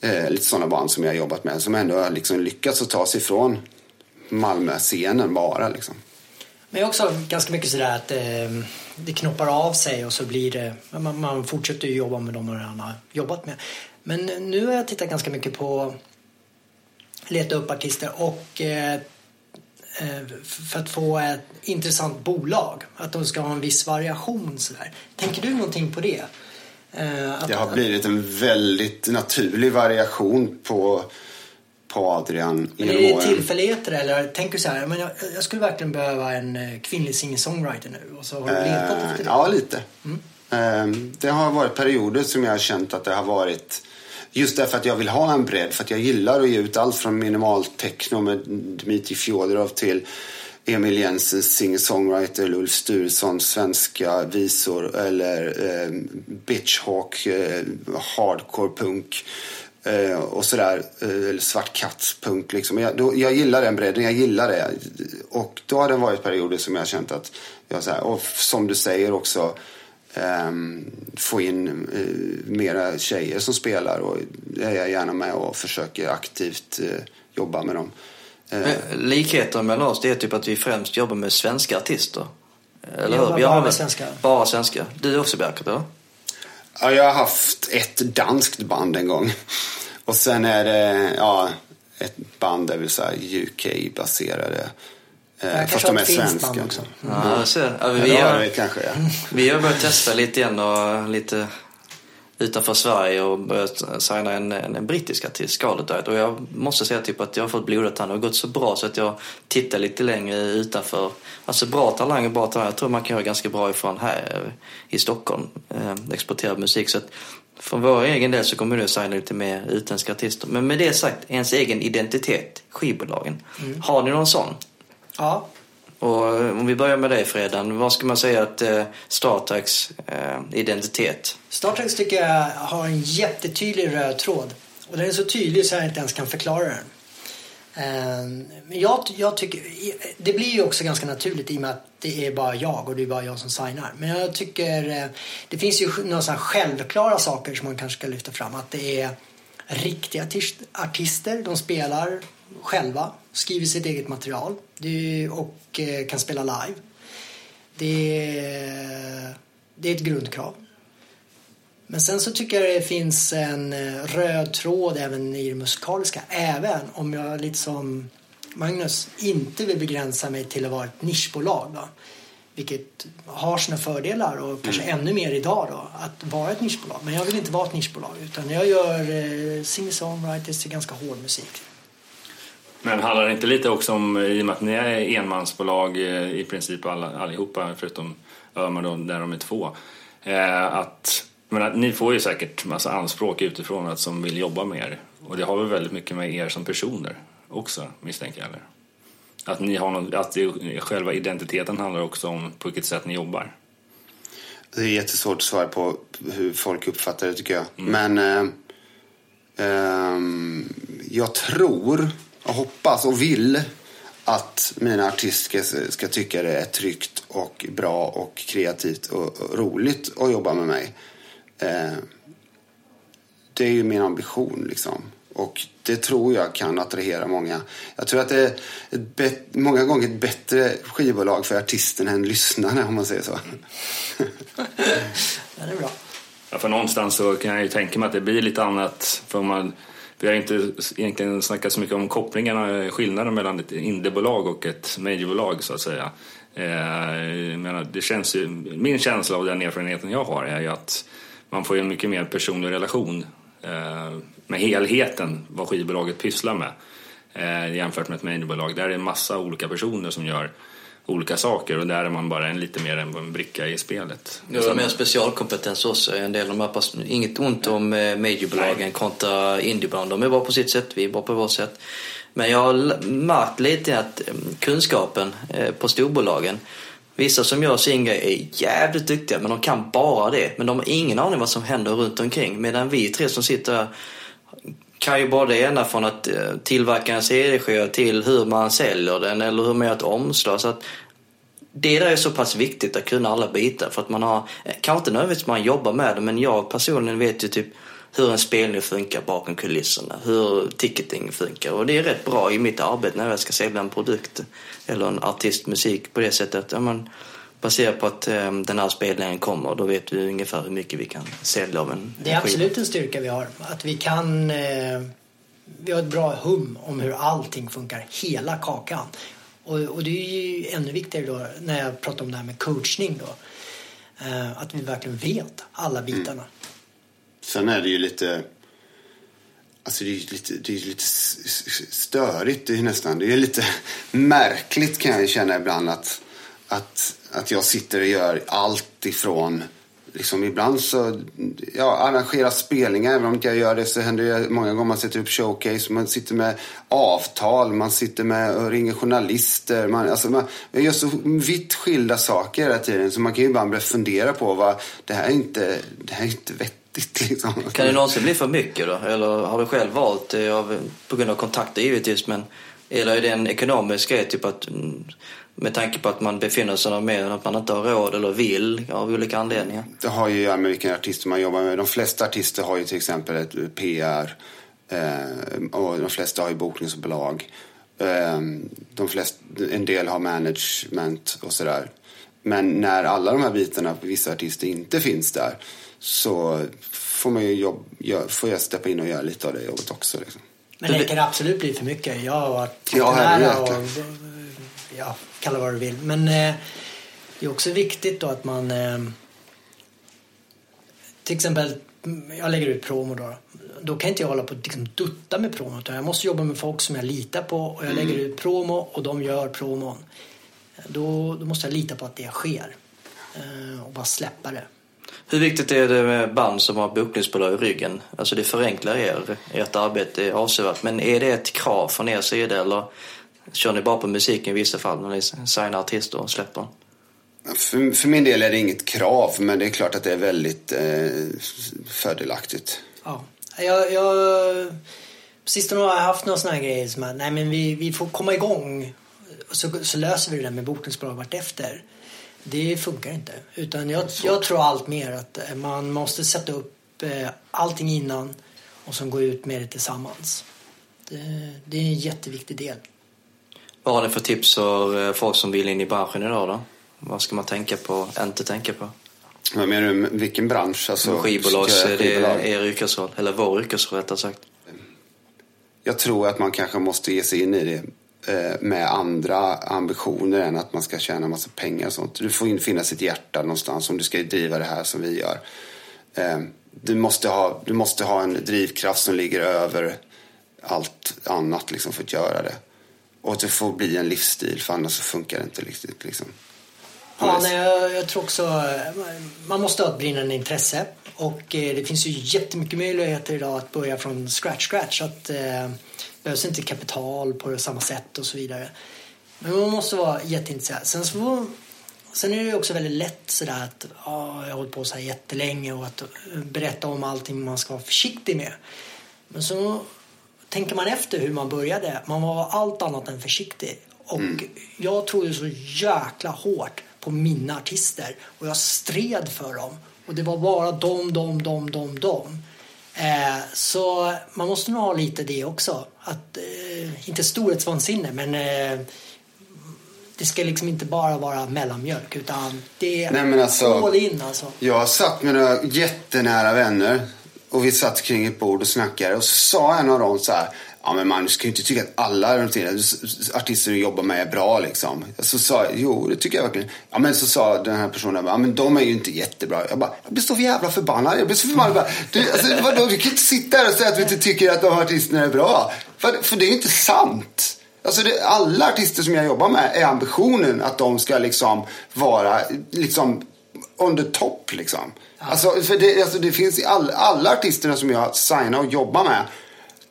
eh, lite sådana band som jag har jobbat med som ändå har liksom lyckats att ta sig ifrån Malmö-scenen bara. Liksom. Men också ganska mycket sådär att eh, det knoppar av sig och så blir det, man, man fortsätter ju jobba med dem man redan har jobbat med. Men nu har jag tittat ganska mycket på leta upp artister och eh, eh för att få ett intressant bolag. Att de ska ha en viss variation sådär. Tänker du någonting på det? Eh, att, det har blivit en väldigt naturlig variation på på Adrian genom åren. Är det tillfälligheter eller tänker du så här, men jag, jag skulle verkligen behöva en eh, kvinnlig singer-songwriter nu och så har du letat efter det? Ja, lite. Mm. Ehm, det har varit perioder som jag har känt att det har varit Just därför att jag vill ha en bredd, för att jag gillar att ge ut allt från minimal techno med Dmitrij Fjodorov till Emil Jensens singer-songwriter, Ulf Sturessons svenska visor eller eh, Bitchhawk, eh, hardcore punk. Eh, och sådär, eh, eller svart kattspunk liksom. Jag, då, jag gillar den bredden, jag gillar det. Och då har det varit perioder som jag har känt att jag så här, och som du säger också eh, få in eh, mera tjejer som spelar och det är jag gärna med och försöker aktivt eh, jobba med dem. Eh, likheten mellan oss det är typ att vi främst jobbar med svenska artister. Eller hur? Bara med svenska. Bara svenska. Du också Bjerkert, eller? Ja, jag har haft ett danskt band en gång. Och sen är det ja, ett band, det vill säga UK-baserade. Eh, fast de är svenska. Också. Mm. Ja, så, ja, vi, ja, har, kanske, ja. vi har börjat testa lite igen och lite utanför Sverige och börjat signa en, en, en brittisk artist, Scarlett Diet. Och jag måste säga typ att jag har fått blodet han har gått så bra så att jag tittar lite längre utanför. Alltså bra talanger, bra talanger. Jag tror man kan göra ganska bra ifrån här i Stockholm. Eh, exportera musik. Så att för vår egen del så kommer du att signa lite mer utländska artister. Men med det sagt, ens egen identitet, skivbolagen. Mm. Har ni någon sån? Ja. Och eh, om vi börjar med dig Fredan, vad ska man säga att eh, Startax eh, identitet? Startax tycker jag har en jättetydlig röd tråd. Och den är så tydlig så jag inte ens kan förklara den. Eh, jag, jag tycker, det blir ju också ganska naturligt i och med att det är bara jag och det är bara jag som signar. Men jag tycker eh, det finns ju några sådana självklara saker som man kanske ska lyfta fram. Att det är riktiga artister, de spelar själva, skriver sitt eget material och eh, kan spela live. Det är, det är ett grundkrav. Men sen så tycker jag det finns en eh, röd tråd även i det musikaliska. Även om jag lite som Magnus inte vill begränsa mig till att vara ett nischbolag. Då. Vilket har sina fördelar och kanske mm. ännu mer idag då, att vara ett nischbolag. Men jag vill inte vara ett nischbolag utan jag gör eh, singer-songwriters till ganska hård musik. Men handlar det inte lite också om, i och med att ni är enmansbolag eh, i princip alla, allihopa förutom Öhman då, där de är två. Eh, att, menar, ni får ju säkert massa anspråk utifrån att, som vill jobba med er. Och det har väl väldigt mycket med er som personer också misstänker jag. Eller? Att, ni har någon, att det, själva identiteten handlar också om på vilket sätt ni jobbar. Det är jättesvårt att svara på hur folk uppfattar det tycker jag. Mm. Men eh, eh, jag tror och hoppas och vill att mina artister ska, tycka det är tryggt och bra och kreativt och, roligt att jobba med mig. Eh, det är ju min ambition liksom. Och det tror jag kan attrahera många. Jag tror att det är ett bet- många gånger ett bättre skivbolag för artisten än lyssnarna om man säger så. Det är bra. Ja, för någonstans så kan jag ju tänka mig att det blir lite annat. För man, vi har inte egentligen snackat så mycket om kopplingarna, skillnaden mellan ett indiebolag och ett majorbolag så att säga. Eh, menar, det känns ju, min känsla av den erfarenheten jag har är ju att man får en mycket mer personlig relation eh, med helheten vad skivbolaget pysslar med eh, jämfört med ett majorbolag. Där är det en massa olika personer som gör olika saker och där är man bara en lite mer än en bricka i spelet. Nu har mer specialkompetens också. En del av de här pass- Inget ont om eh, majorbolagen kontra indiebolagen. De är bra på sitt sätt, vi är bra på vårt sätt. Men jag har märkt lite att eh, kunskapen eh, på storbolagen Vissa som gör sin grej är jävligt duktiga men de kan bara det. Men de har ingen aning vad som händer runt omkring. Medan vi tre som sitter här kan ju både ena från att eh, tillverka en CD-skiva till hur man säljer den eller hur man gör ett omslag. Så att det där är så pass viktigt att kunna alla bitar för att man har, eh, kanske inte nödvändigtvis man jobbar med det men jag personligen vet ju typ hur en spelning funkar bakom kulisserna, hur ticketing funkar och det är rätt bra i mitt arbete när jag ska sälja en produkt eller en artistmusik på det sättet. Ja, men, baserat på att eh, den här spelningen kommer då vet vi ungefär hur mycket vi kan sälja av en Det är en skiva. absolut en styrka vi har. Att vi kan... Eh, vi har ett bra hum om hur allting funkar, hela kakan. Och, och det är ju ännu viktigare då när jag pratar om det här med coachning då. Eh, att vi verkligen vet alla bitarna. Sen är det ju lite... Alltså det är lite, det är ju lite störigt det är nästan. Det är lite märkligt kan jag känna ibland att, att, att jag sitter och gör allt ifrån... Liksom ibland så ja, arrangerar spelningar. Även om inte jag gör det så händer det många gånger man sätter upp showcase. Man sitter med avtal, man sitter med och ringer journalister. Man, alltså man, jag gör så vitt skilda saker hela tiden. Så man kan ju ibland börja fundera på vad det här är inte, det här är inte vettigt. Liksom. Kan det någonsin bli för mycket då? Eller har du själv valt det av, på grund av kontakter givetvis men eller är det en ekonomisk grej typ att mm, med tanke på att man befinner sig där med att man inte har råd eller vill av olika anledningar? Det har ju att göra med vilken artist man jobbar med. De flesta artister har ju till exempel ett PR. Eh, och de flesta har ju bokningsbolag. Eh, de flesta, en del har management och sådär. Men när alla de här bitarna på vissa artister inte finns där så får, man ju jobb, gör, får jag steppa in och göra lite av det jobbet också. Liksom. Men det kan absolut bli för mycket. Jag har varit Ja, nära och ja, kalla vad du vill. Men eh, det är också viktigt då att man eh, till exempel, mm, jag lägger ut promo då. Då kan inte jag hålla på och liksom dutta med promo utan jag måste jobba med folk som jag litar på och jag lägger ut promo och de gör promon. Då, då måste jag lita på att det sker eh, och bara släppa det. Hur viktigt är det med band som har bokningsbolag i ryggen? Alltså det förenklar er, ert arbete avsevärt. Men är det ett krav från er sida eller kör ni bara på musiken i vissa fall när ni signar artister och släpper? För, för min del är det inget krav, men det är klart att det är väldigt eh, fördelaktigt. Ja. Jag, jag, på sistone har jag haft några sådana här grejer som att nej, men vi, vi får komma igång så, så löser vi det där med bokningsbolag vartefter. Det funkar inte. Utan jag, jag tror allt mer att eh, man måste sätta upp eh, allting innan och sen gå ut med det tillsammans. Det, det är en jätteviktig del. Vad har ni för tips för eh, folk som vill in i branschen idag då? Vad ska man tänka på, inte tänka på? Vad menar du, vilken bransch? Alltså, skivbolag, är det skivbolag. er yrkesroll, eller vår yrkesroll rättare sagt. Jag tror att man kanske måste ge sig in i det eh, med andra ambitioner än att man ska tjäna massa pengar och sånt. Du får in finna sitt hjärta någonstans om du ska driva det här som vi gör. Eh, du, måste ha, du måste ha en drivkraft som ligger över allt annat liksom, för att göra det. Och att det får bli en livsstil för annars så funkar det inte riktigt. Liksom. Ja, nej, jag, jag tror också man måste ha ett brinnande intresse och eh, det finns ju jättemycket möjligheter idag att börja från scratch scratch. Att eh, behövs inte kapital på samma sätt och så vidare. Men man måste vara jätteintresserad. Sen, så sen är det ju också väldigt lätt sådär att ja, jag har hållit på så här jättelänge och att eh, berätta om allting man ska vara försiktig med. Men så tänker man efter hur man började. Man var allt annat än försiktig. Och jag trodde så jäkla hårt på mina artister. Och jag stred för dem. Och det var bara dem, dem, dem, dem, dem. Eh, så man måste nog ha lite det också. Att, eh, inte storhetsvansinne men eh, det ska liksom inte bara vara mellanmjölk utan det är Nej, men alltså- all in alltså. Jag satt med några jättenära vänner och vi satt kring ett bord och snackade och så sa en av dem så här Ja men man ska ju inte tycka att alla artister du jobbar med är bra liksom. Så sa jag, jo det tycker jag verkligen. Ja men så sa den här personen, ja men de är ju inte jättebra. Jag bara, jag blir så jävla förbannad. Jag blir så förbannad. Bara, du, alltså, vadå, du kan inte sitta här och säga att du inte tycker att de artisterna är bra. För, för det är ju inte sant. Alltså det, alla artister som jag jobbar med är ambitionen att de ska liksom vara liksom on the top liksom. Alltså, för det, alltså det finns i all, alla artisterna som jag signar och jobbar med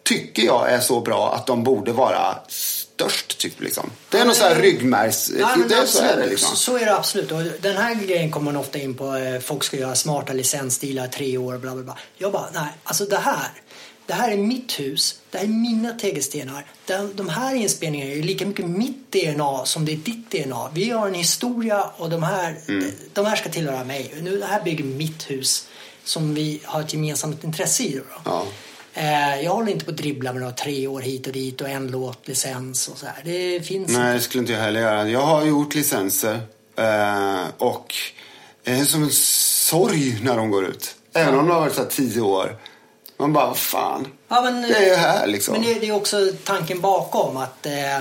tycker jag är så bra att de borde vara störst typ liksom. Det är någon sån här ryggmärgs... Det är så är det liksom. Så, är det absolut. Och den här grejen kommer man ofta in på. eh, Folk ska göra smarta licensdealar tre år bla bla bla. Jag bara, nej, alltså det här. Det här är mitt hus. Det här är mina tegelstenar. De här inspelningarna är lika mycket mitt DNA som det är ditt DNA. Vi har en historia och de här, Mm. de, här ska tillhöra mig. Nu, det här bygger mitt hus som vi har ett gemensamt intresse i. Ja. Eh, jag håller inte på att dribbla med några tre år hit och dit och en låt, licens och så här. Det finns Nej, det skulle inte jag heller göra. Jag har gjort licenser eh, och det är som en sorg när de går ut. Även om de har varit så tio år. Man bara, vad fan. Ja, men, det är ju här liksom. Men det, är också tanken bakom att eh,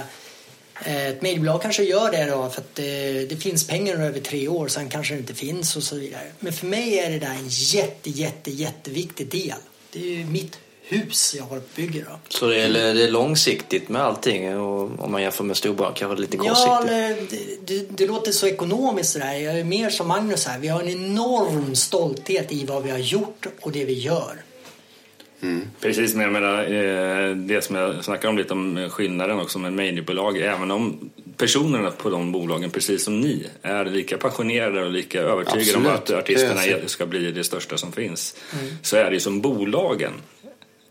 ett mejlbolag kanske gör det då för att eh, det finns pengar över tre år sen kanske det inte finns och så vidare. Men för mig är det där en jätte, jätte, jätteviktig del. Det är ju mitt hus jag har bygger då. Så det är, det är långsiktigt med allting och om man jämför med storbolag kanske det är lite Ja, kortsiktigt. eller, det, det, det låter så ekonomiskt det där. Jag är mer som Magnus här. Vi har en enorm stolthet i vad vi har gjort och det vi gör. Precis, men jag menar eh, det som jag snackar om lite om skillnaden också med mediebolag. Även om personerna på de bolagen, precis som ni, är lika passionerade och lika övertygade om Absolut. att artisterna ska bli det största som finns. Mm. Så är det ju som bolagen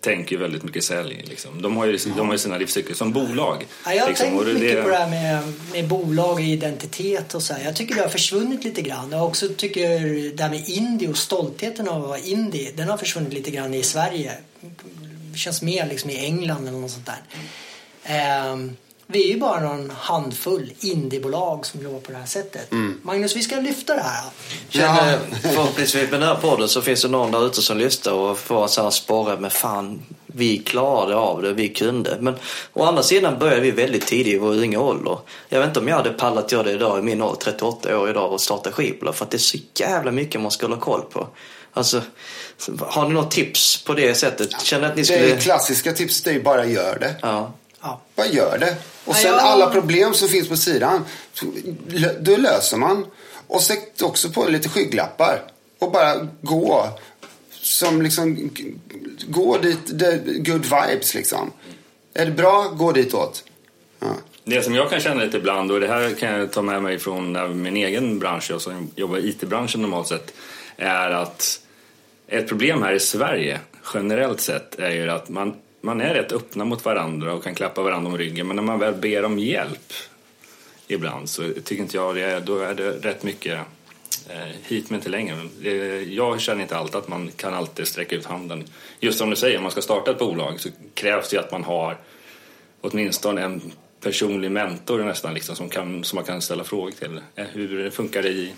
tänker ju väldigt mycket sälj. Liksom. De, har ju, de har ju sina livscykler som bolag. Ja, jag har liksom. tänkt Och det- mycket på det här med, med bolag och identitet och så här. Jag tycker det har försvunnit lite grann. Jag också tycker det här med indie och stoltheten av att vara indie, den har försvunnit lite grann i Sverige. Det känns mer liksom i England eller något sånt där. Ehm, vi är ju bara någon handfull indiebolag som jobbar på det här sättet. Magnus, vi ska lyfta det här. Känner, Ja. förhoppningsvis med den här podden så finns det någon där ute som lyssnar och får sån här sporre med fan, vi klarade av det, vi kunde. Men å andra sidan började vi väldigt tidigt i vår unga ålder. Jag vet inte om jag hade pallat göra det idag i min ålder, 38 år idag och starta skivbolag för att det är så jävla mycket man ska hålla koll på. Alltså, har ni något tips på det sättet? Känner att ni Det skulle... klassiska tipset är ju bara gör det. Ja. Ja. Bara gör det. Och Ja, sen jag- alla problem som finns på sidan, då löser man. Och sätt också på lite skygglappar. Och bara gå. Som liksom, gå dit, det, good vibes liksom. Är det bra, gå ditåt. Ja. Det som jag kan känna lite ibland, och det här kan jag ta med mig från min egen bransch, jag som jobbar i IT-branschen normalt sett, är att ett problem här i Sverige generellt sett är ju att man, man är rätt öppna mot varandra och kan klappa varandra om ryggen, men när man väl ber om hjälp ibland så tycker inte jag det, är- då är det rätt mycket eh, hit men inte längre. Jag känner inte alltid att man kan alltid sträcka ut handen. Just som du säger, om man ska starta ett bolag så krävs det att man har åtminstone en personlig mentor nästan liksom, som, kan, som man kan ställa frågor till. Eh, hur funkar det i...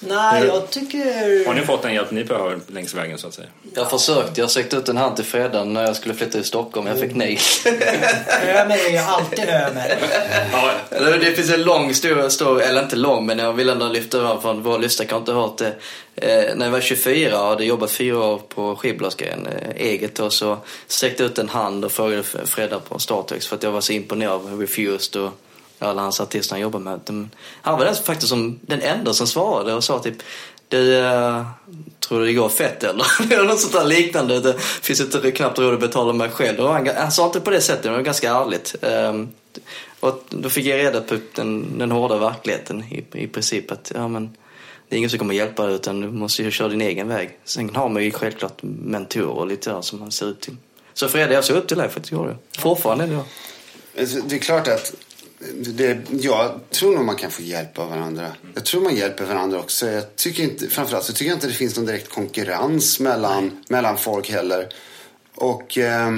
Nej, jag tycker... Har ni fått den hjälp ni behöver längs vägen så att säga? Jag försökte, jag sökte ut en hand till Fredan när jag skulle flytta till Stockholm, jag fick nej. Ömer är ju alltid Ömer. Ja, Det finns en lång stor, stor, eller inte lång, men jag vill ändå lyfta fram för våra lyssnare kan inte ha hört det. Eh, när jag var 24 och hade jobbat fyra år på skivbolagsgrejen, eh, eget då, så sträckte jag ut en hand och frågade F- Fredda på Startex för att jag var så imponerad av Refused och alla hans artister han jobbar med. De, han var den faktiskt som den enda som svarade och sa typ du, uh, tror du det går fett eller? eller något sånt där liknande. Det finns inte knappt råd att betala mig själv. Och han, han sa inte på det sättet, men det var ganska ärligt. Ehm, och då fick jag reda på den, den hårda verkligheten i, i princip. Att ja, men, det är ingen som kommer hjälpa dig utan du måste ju köra din egen väg. Sen har man ju självklart mentorer och lite där som man ser upp till. Så Fredrik, jag såg upp till dig för att du gjorde det. Fortfarande idag. Alltså, Det är klart att det, jag tror nog man kan få hjälp av varandra. Jag tror man hjälper varandra också. Jag tycker inte, framförallt så tycker jag inte det finns någon direkt konkurrens mellan, mellan folk heller. Och, eh,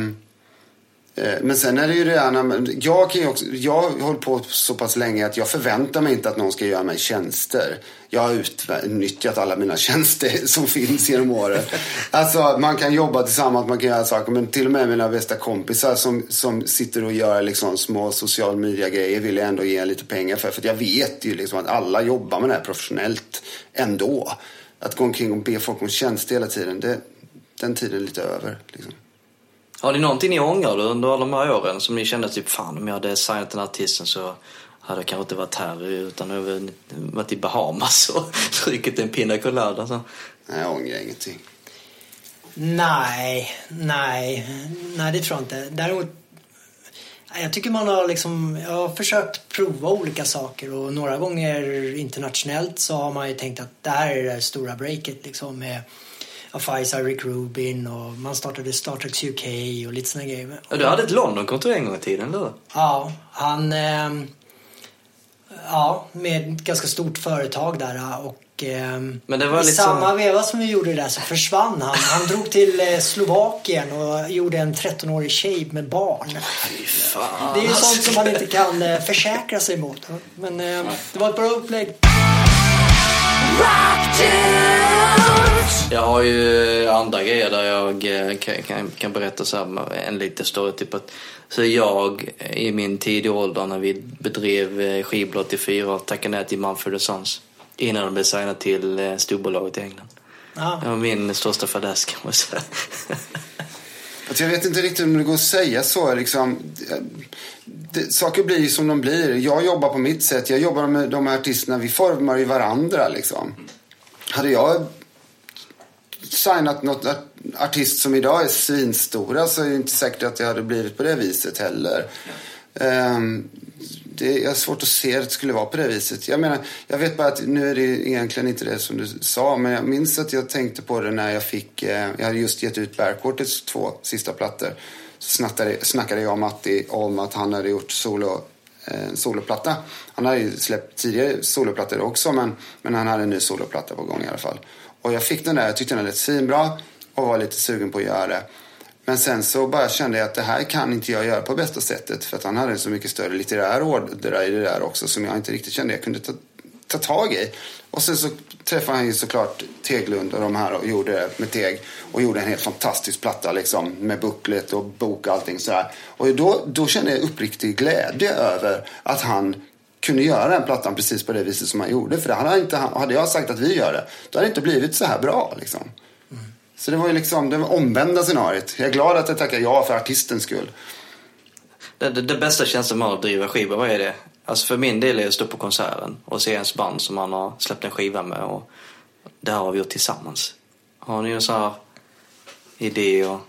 Eh, men sen är det ju det gärna, jag, kan ju också, jag har hållit på så pass länge att jag förväntar mig inte att någon ska göra mig tjänster. Jag har utnyttjat alla mina tjänster som finns genom åren. Alltså man kan jobba tillsammans, man kan göra saker. Men till och med mina bästa kompisar som, som sitter och gör liksom små social media-grejer vill jag ändå ge lite pengar för. För jag vet ju liksom att alla jobbar med det här professionellt ändå. Att gå omkring och be folk om tjänster hela tiden, det, den tiden är lite över. Liksom. Har ni någonting ni ångrar under alla de här åren som ni kände typ fan om jag hade signat den här artisten så hade jag kanske inte varit här utan jag varit i Bahamas och druckit en pina colada. Så. Nej, jag ångrar ingenting. Nej, nej, nej det tror jag inte. Däremot, jag tycker man har liksom, jag har försökt prova olika saker och några gånger internationellt så har man ju tänkt att det här är det stora breaket liksom med Faisal, Rick Rubin och man startade Star Trek UK och lite såna grejer. Ja, Du hade ett London-kontor en gång i tiden, eller? Ja, han... ehm, ja, med ett ganska stort företag där och... ehm, Men det var I lite samma veva som vi gjorde det där så försvann han. Han drog till eh, Slovakien och gjorde en 13-årig tjej med barn. Fan. Det är ju sånt som man inte kan eh, försäkra sig mot. Men eh, det var ett bra upplägg. Jag har ju andra grejer där jag eh, kan, kan, kan berätta så här, en liten story. Typ att, så jag i min tidiga ålder när vi bedrev eh, skivbolag 84 tackade nej till Mumford Sons. Innan de blev signade till eh, storbolaget i England. Ja. Det var min största fadäs kan man säga. Alltså, jag vet inte riktigt om det går att säga så. Liksom, det, saker blir ju som de blir. Jag jobbar på mitt sätt. Jag jobbar med de här artisterna. Vi formar ju varandra. Liksom. Hade jag signat något artist som idag är svinstora så är det inte säkert att det hade blivit på det viset heller. Um, det är svårt att se att det skulle vara på det viset. Jag menar, jag vet bara att nu är det egentligen inte det som du sa, men jag minns att jag tänkte på det när jag fick, eh, jag hade just gett ut Bärkortets två sista plattor. Snackade, snackade jag och Matti om att han hade gjort solo, eh, en soloplatta. Han hade ju släppt tidigare soloplattor också, men, men han hade en ny soloplatta på gång i alla fall. Och jag fick den där, jag tyckte den lät svinbra och var lite sugen på att göra det. Men sen så bara kände jag att det här kan inte jag göra på bästa sättet. För att han hade en så mycket större litterär ådra i det där också som jag inte riktigt kände jag kunde ta, ta tag i. Och sen så träffade han ju såklart Teglund och de här och gjorde det med Teg. Och gjorde en helt fantastisk platta liksom med bucklet och bok och allting sådär. Och då, då kände jag uppriktig glädje över att han kunde göra den plattan precis på det viset som han gjorde. För det hade, inte, hade jag sagt att vi gör det, då hade det inte blivit så här bra liksom. Så det var ju liksom det var omvända scenariet. Jag är glad att jag tackar ja för artistens skull. Det, det, det bästa känslan med att driva skiva, vad är det? Alltså för min del är det att stå på konserten och se ens band som man har släppt en skiva med och det här har vi gjort tillsammans. Har ni en sån här idé och...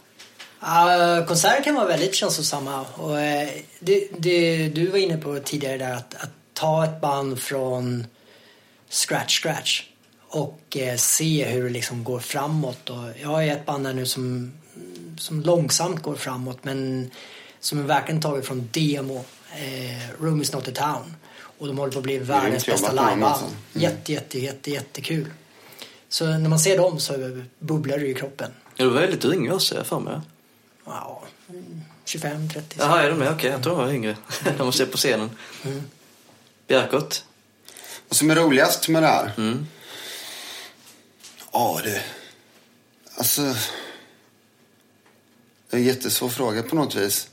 Uh, konserter kan vara väldigt känslosamma. Och, eh, det, det du var inne på tidigare där att, att ta ett band från scratch, scratch och eh, se hur det liksom går framåt. Och jag är ett band där nu som, som långsamt går framåt men som är verkligen taget från demo. Eh, Room is not a town. Och de håller på att bli världens bästa liveband. Mm. Jätte, jätte, jätte, jättekul. Så när man ser dem så bubblar det i kroppen. Ja, du var väldigt ung också, jag för mig. Ja, 25, 30. Jaha, är de med? Okej, jag tror jag var yngre. De var se på scenen. Mm. Björkot? Och som är roligast med det här? Mm. Ja, det... Alltså... Det är en jättesvår fråga på något vis.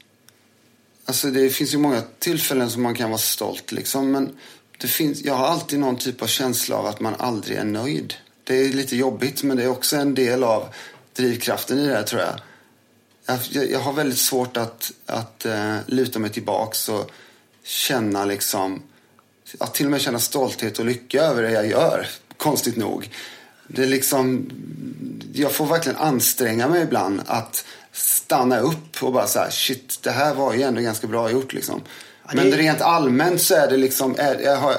Alltså det finns ju många tillfällen som man kan vara stolt liksom. Men det finns, jag har alltid någon typ av känsla av att man aldrig är nöjd. Det är lite jobbigt men det är också en del av drivkraften i det här tror jag. Jag, jag, har väldigt svårt att, att uh, luta mig tillbaks och känna liksom att till och med känna stolthet och lycka över det jag gör. Konstigt nog. Det är liksom, jag får verkligen anstränga mig ibland att stanna upp och bara så här, shit, det här var ju ändå ganska bra gjort liksom. Ja, det- Men rent allmänt så är det liksom, är,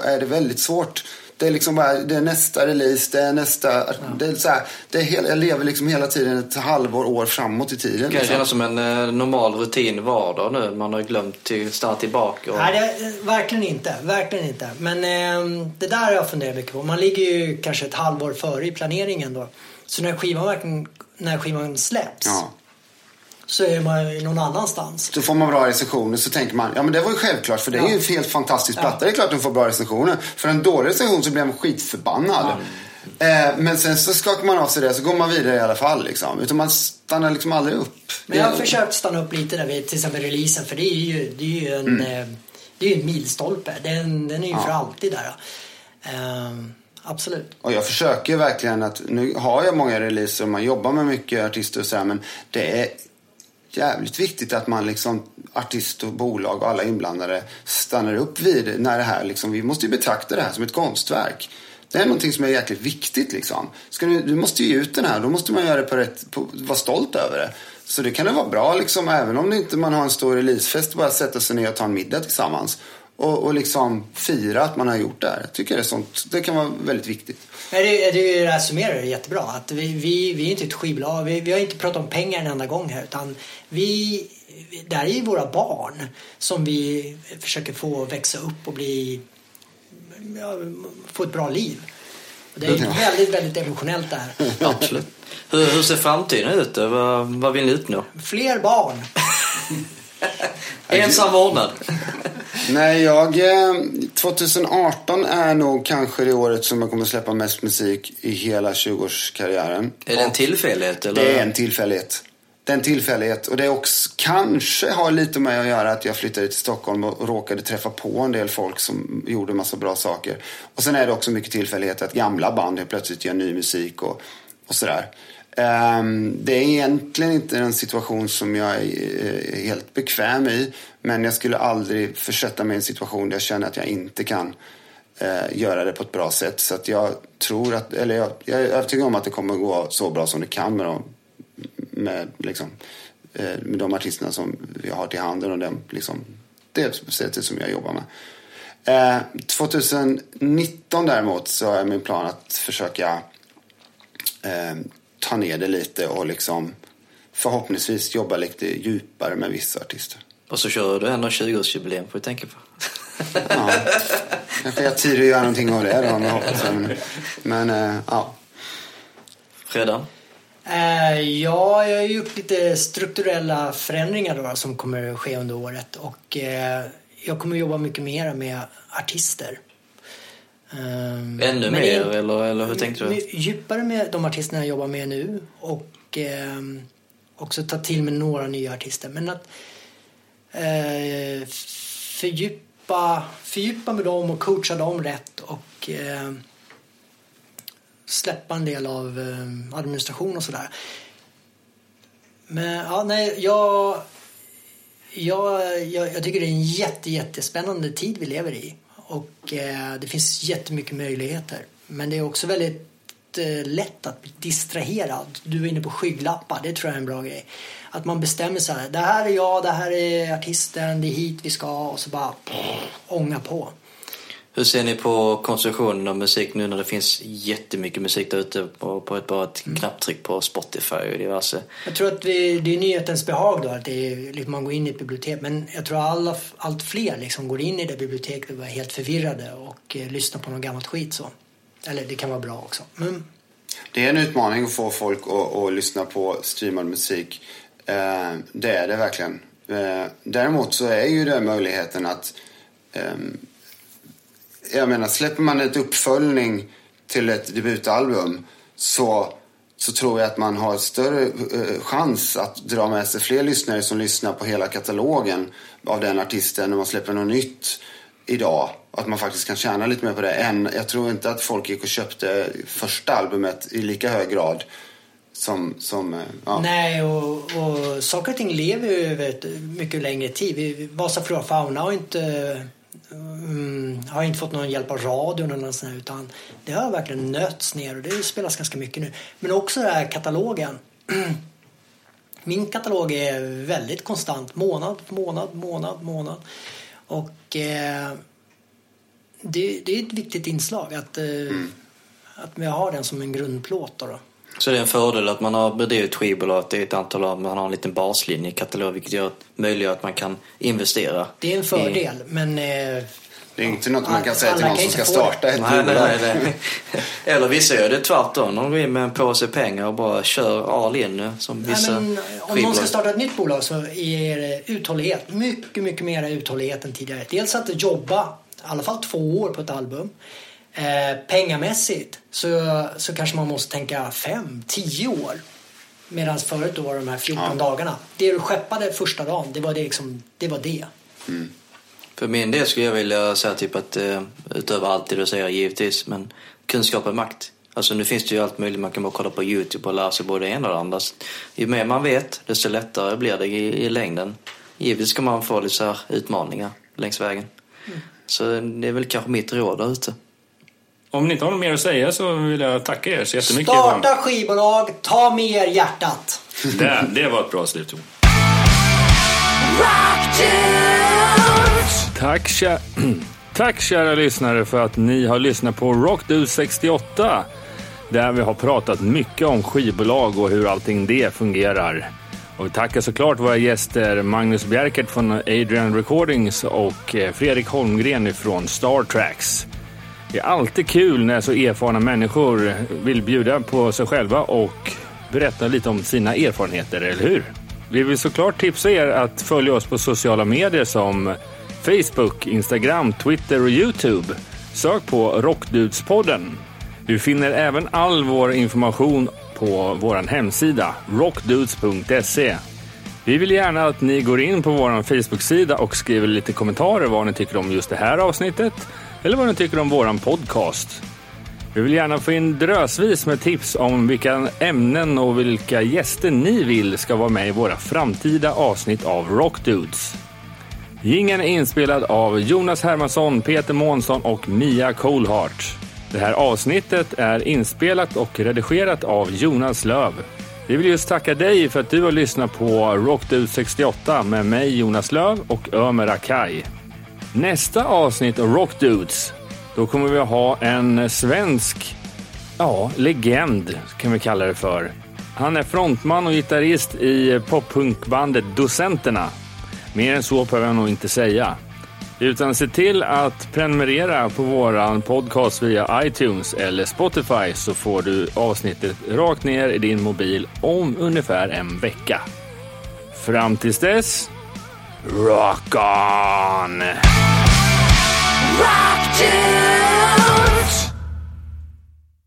är, det väldigt svårt. Det är liksom bara, det är nästa release, det är nästa, det är så här, det är hela, jag lever liksom hela tiden ett halvår, år framåt i tiden. Det kan liksom. kännas som en eh, normal rutin vardag nu. Man har glömt till stanna tillbaka. Och... Nej, det, verkligen inte. Verkligen inte. Men eh, det där har jag funderat mycket på. Man ligger ju kanske ett halvår före i planeringen då. Så när skivan, när skivan släpps, Ja. Så är man ju någon annanstans. Så får man bra recensioner så tänker man, ja men det var ju självklart för det är ju en helt fantastisk platta. Det är klart att de får bra recensioner. För en dålig recension så blir man skitförbannad. Eh, men sen så skakar man av sig det så går man vidare i alla fall liksom. Utan man stannar liksom aldrig upp. Men jag har försökt stanna upp lite där vid till exempel releasen för det är ju, det är ju en, eh, det är en milstolpe. Den, den är ju för alltid där. Ehm, absolut. Och jag försöker verkligen att, nu har jag många releaser och man jobbar med mycket artister och så här, men det är jävligt viktigt att man liksom, artist och bolag och alla inblandade stannar upp vid när det här liksom, vi måste ju betrakta det här som ett konstverk. Det är någonting som är jäkligt viktigt liksom. Ska du, du måste ge ut den här, då måste man göra det på rätt, på, vara stolt över det. Så det kan det vara bra liksom, även om det inte man har en stor releasefest, bara sätta sig ner och ta en middag tillsammans. Och, och liksom fira att man har gjort det här. Jag tycker det, är sånt, det kan vara väldigt viktigt. Nej, det, det, det här summerar det jättebra. Att vi, vi, vi är inte ett skivbolag. Vi, vi har inte pratat om pengar en enda gång här. Utan vi, det här är ju våra barn som vi försöker få växa upp och bli, ja, få ett bra liv. Och det är Ja. väldigt, väldigt emotionellt det här. Absolut. Hur, hur ser framtiden ut? Vad, vad vill ni uppnå? Fler barn. Ensam vårdnad. Nej, jag... Eh, 2018 är nog kanske det året som jag kommer släppa mest musik i hela 20-årskarriären. Är det en tillfällighet? Eller? Det är en tillfällighet. Det är en tillfällighet. Och det också, kanske har lite med att göra att jag flyttade till Stockholm och råkade träffa på en del folk som gjorde massa bra saker. Och sen är det också mycket tillfällighet att gamla band helt plötsligt gör ny musik och, och sådär. Ehm, det är egentligen inte en situation som jag är eh, helt bekväm i. Men jag skulle aldrig försätta mig i en situation där jag känner att jag inte kan eh, göra det på ett bra sätt. Så att jag tror att, eller jag, jag är övertygad om att det kommer gå så bra som det kan med de, med, liksom, eh, med de artisterna som vi har till handen och den, liksom, det sättet som jag jobbar med. Ehm, 2019 däremot så är min plan att försöka ehm, ta ner det lite och liksom förhoppningsvis jobba lite djupare med vissa artister. Och så kör du ändå 20-årsjubileum får du tänka på. Ja. Kanske jag tid att göra någonting av det då, om jag hoppas. Men, men eh, ja. Fredag? Eh, ja, jag har gjort lite strukturella förändringar då, som kommer ske under året. Och eh, jag kommer jobba mycket mer med artister. Ehm, Ännu mer in- eller, eller hur tänkte du? Djupare med de artisterna jag jobbar med nu och ehm, också ta till med några nya artister. Men att eh, fördjupa, fördjupa med dem och coacha dem rätt och eh, släppa en del av eh, administration och sådär. Men ja, nej, jag, jag, jag, jag tycker det är en jätte, jättespännande tid vi lever i. Och eh, det finns jättemycket möjligheter. Men det är också väldigt eh, lätt att bli distraherad. Du är inne på skygglappar, det tror jag är en bra grej. Att man bestämmer sig det här är jag, det här är artisten, det är hit vi ska och så bara pff, ånga på. Hur ser ni på konsumtionen av musik nu när det finns jättemycket musik där ute på, på ett bara ett knapptryck på Spotify och diverse? Jag tror att vi, det är nyhetens behag då, att det är, liksom, man går in i ett bibliotek. Men jag tror alla, allt fler liksom går in i det biblioteket och är helt förvirrade och eh, lyssnar på något gammalt skit så. Eller det kan vara bra också. Men Det är en utmaning att få folk att, att lyssna på streamad musik. Eh, det är det verkligen. Eh, däremot så är ju det möjligheten att ehm, jag menar, släpper man ett uppföljning till ett debutalbum så, så tror jag att man har större eh, chans att dra med sig fler lyssnare som lyssnar på hela katalogen av den artisten när man släpper något nytt idag. Att man faktiskt kan tjäna lite mer på det. Än, jag tror inte att folk gick och köpte första albumet i lika hög grad som... som eh, ja. Nej, och, och saker och ting lever ju över ett mycket längre tid. Vasa Flora Fauna har inte, mm, har inte fått någon hjälp av radion eller något sånt här, utan det har verkligen nötts ner och det spelas ganska mycket nu. Men också den här katalogen. Min katalog är väldigt konstant, månad, månad, månad, månad. Och eh, det, det är ett viktigt inslag att, eh, att vi har den som en grundplåt. Då, då. Så det är en fördel att man har ett skivbolag, det är ett antal år, man har en liten baslinje i katalog vilket gör, möjliggör att man kan investera. Det är en fördel, men eh, Det är inte något man kan säga till någon som ska starta ett Nej, nej, nej, nej. Eller vissa gör det tvärtom. De går in med en påse pengar och bara kör all in nu. Som Nej, vissa men, om någon ska starta ett nytt bolag så är det uthållighet. Mycket, mycket mer uthållighet än tidigare. Dels att jobba i alla fall två år på ett album. Eh, pengamässigt så, så kanske man måste tänka fem, tio år. Medan förut då var de här 14 dagarna. Det du skeppade första dagen, det var det. Liksom, det, var det. För min del skulle jag vilja säga typ att eh, utöver allt det du säger givetvis, men kunskap är makt. Alltså nu finns det ju allt möjligt, man kan bara kolla på YouTube och lära sig både det ena och det andra. Ju mer man vet, desto lättare blir det i, i längden. Givetvis ska man få lite så här utmaningar längs vägen. Så det är väl kanske mitt råd där ute. Om ni inte har något mer att säga så vill jag tacka er så jättemycket. Starta skivbolag, ta med er hjärtat. Det, det var ett bra slutord. Tack, kä- Tack kära lyssnare för att ni har lyssnat på Rockdude 68. Där vi har pratat mycket om skivbolag och hur allting det fungerar. Och vi tackar såklart våra gäster Magnus Bjerkert från Adrian Recordings och eh, Fredrik Holmgren från Star Tracks. Det är alltid kul när så erfarna människor vill bjuda på sig själva och berätta lite om sina erfarenheter, eller hur? Vi vill såklart tipsa er att följa oss på sociala medier som Facebook, Instagram, Twitter och Youtube. Sök på Rockdudespodden. Du finner även all vår information på vår hemsida rockdudes.se. Vi vill gärna att ni går in på vår Facebook-sida och skriver lite kommentarer vad ni tycker om just det här avsnittet eller vad ni tycker om våran podcast. Vi vill gärna få in drösvis med tips om vilka ämnen och vilka gäster ni vill ska vara med i våra framtida avsnitt av Rockdudes. Gingen är inspelad av Jonas Hermansson, Peter Månsson och Mia Coolhart. Det här avsnittet är inspelat och redigerat av Jonas Löv. Vi vill just tacka dig för att du har lyssnat på Rockdude 68 med mig Jonas Löv och Ömer Akai. Nästa avsnitt av Rockdudes, då kommer vi ha en svensk, ja, legend kan vi kalla det för. Han är frontman och gitarrist i poppunkbandet Docenterna. Mer än så behöver jag nog inte säga. Utan se till att prenumerera på våran podcast via iTunes eller Spotify så får du avsnittet rakt ner i din mobil om ungefär en vecka. Fram tills dess, Rock on! Rock tunes!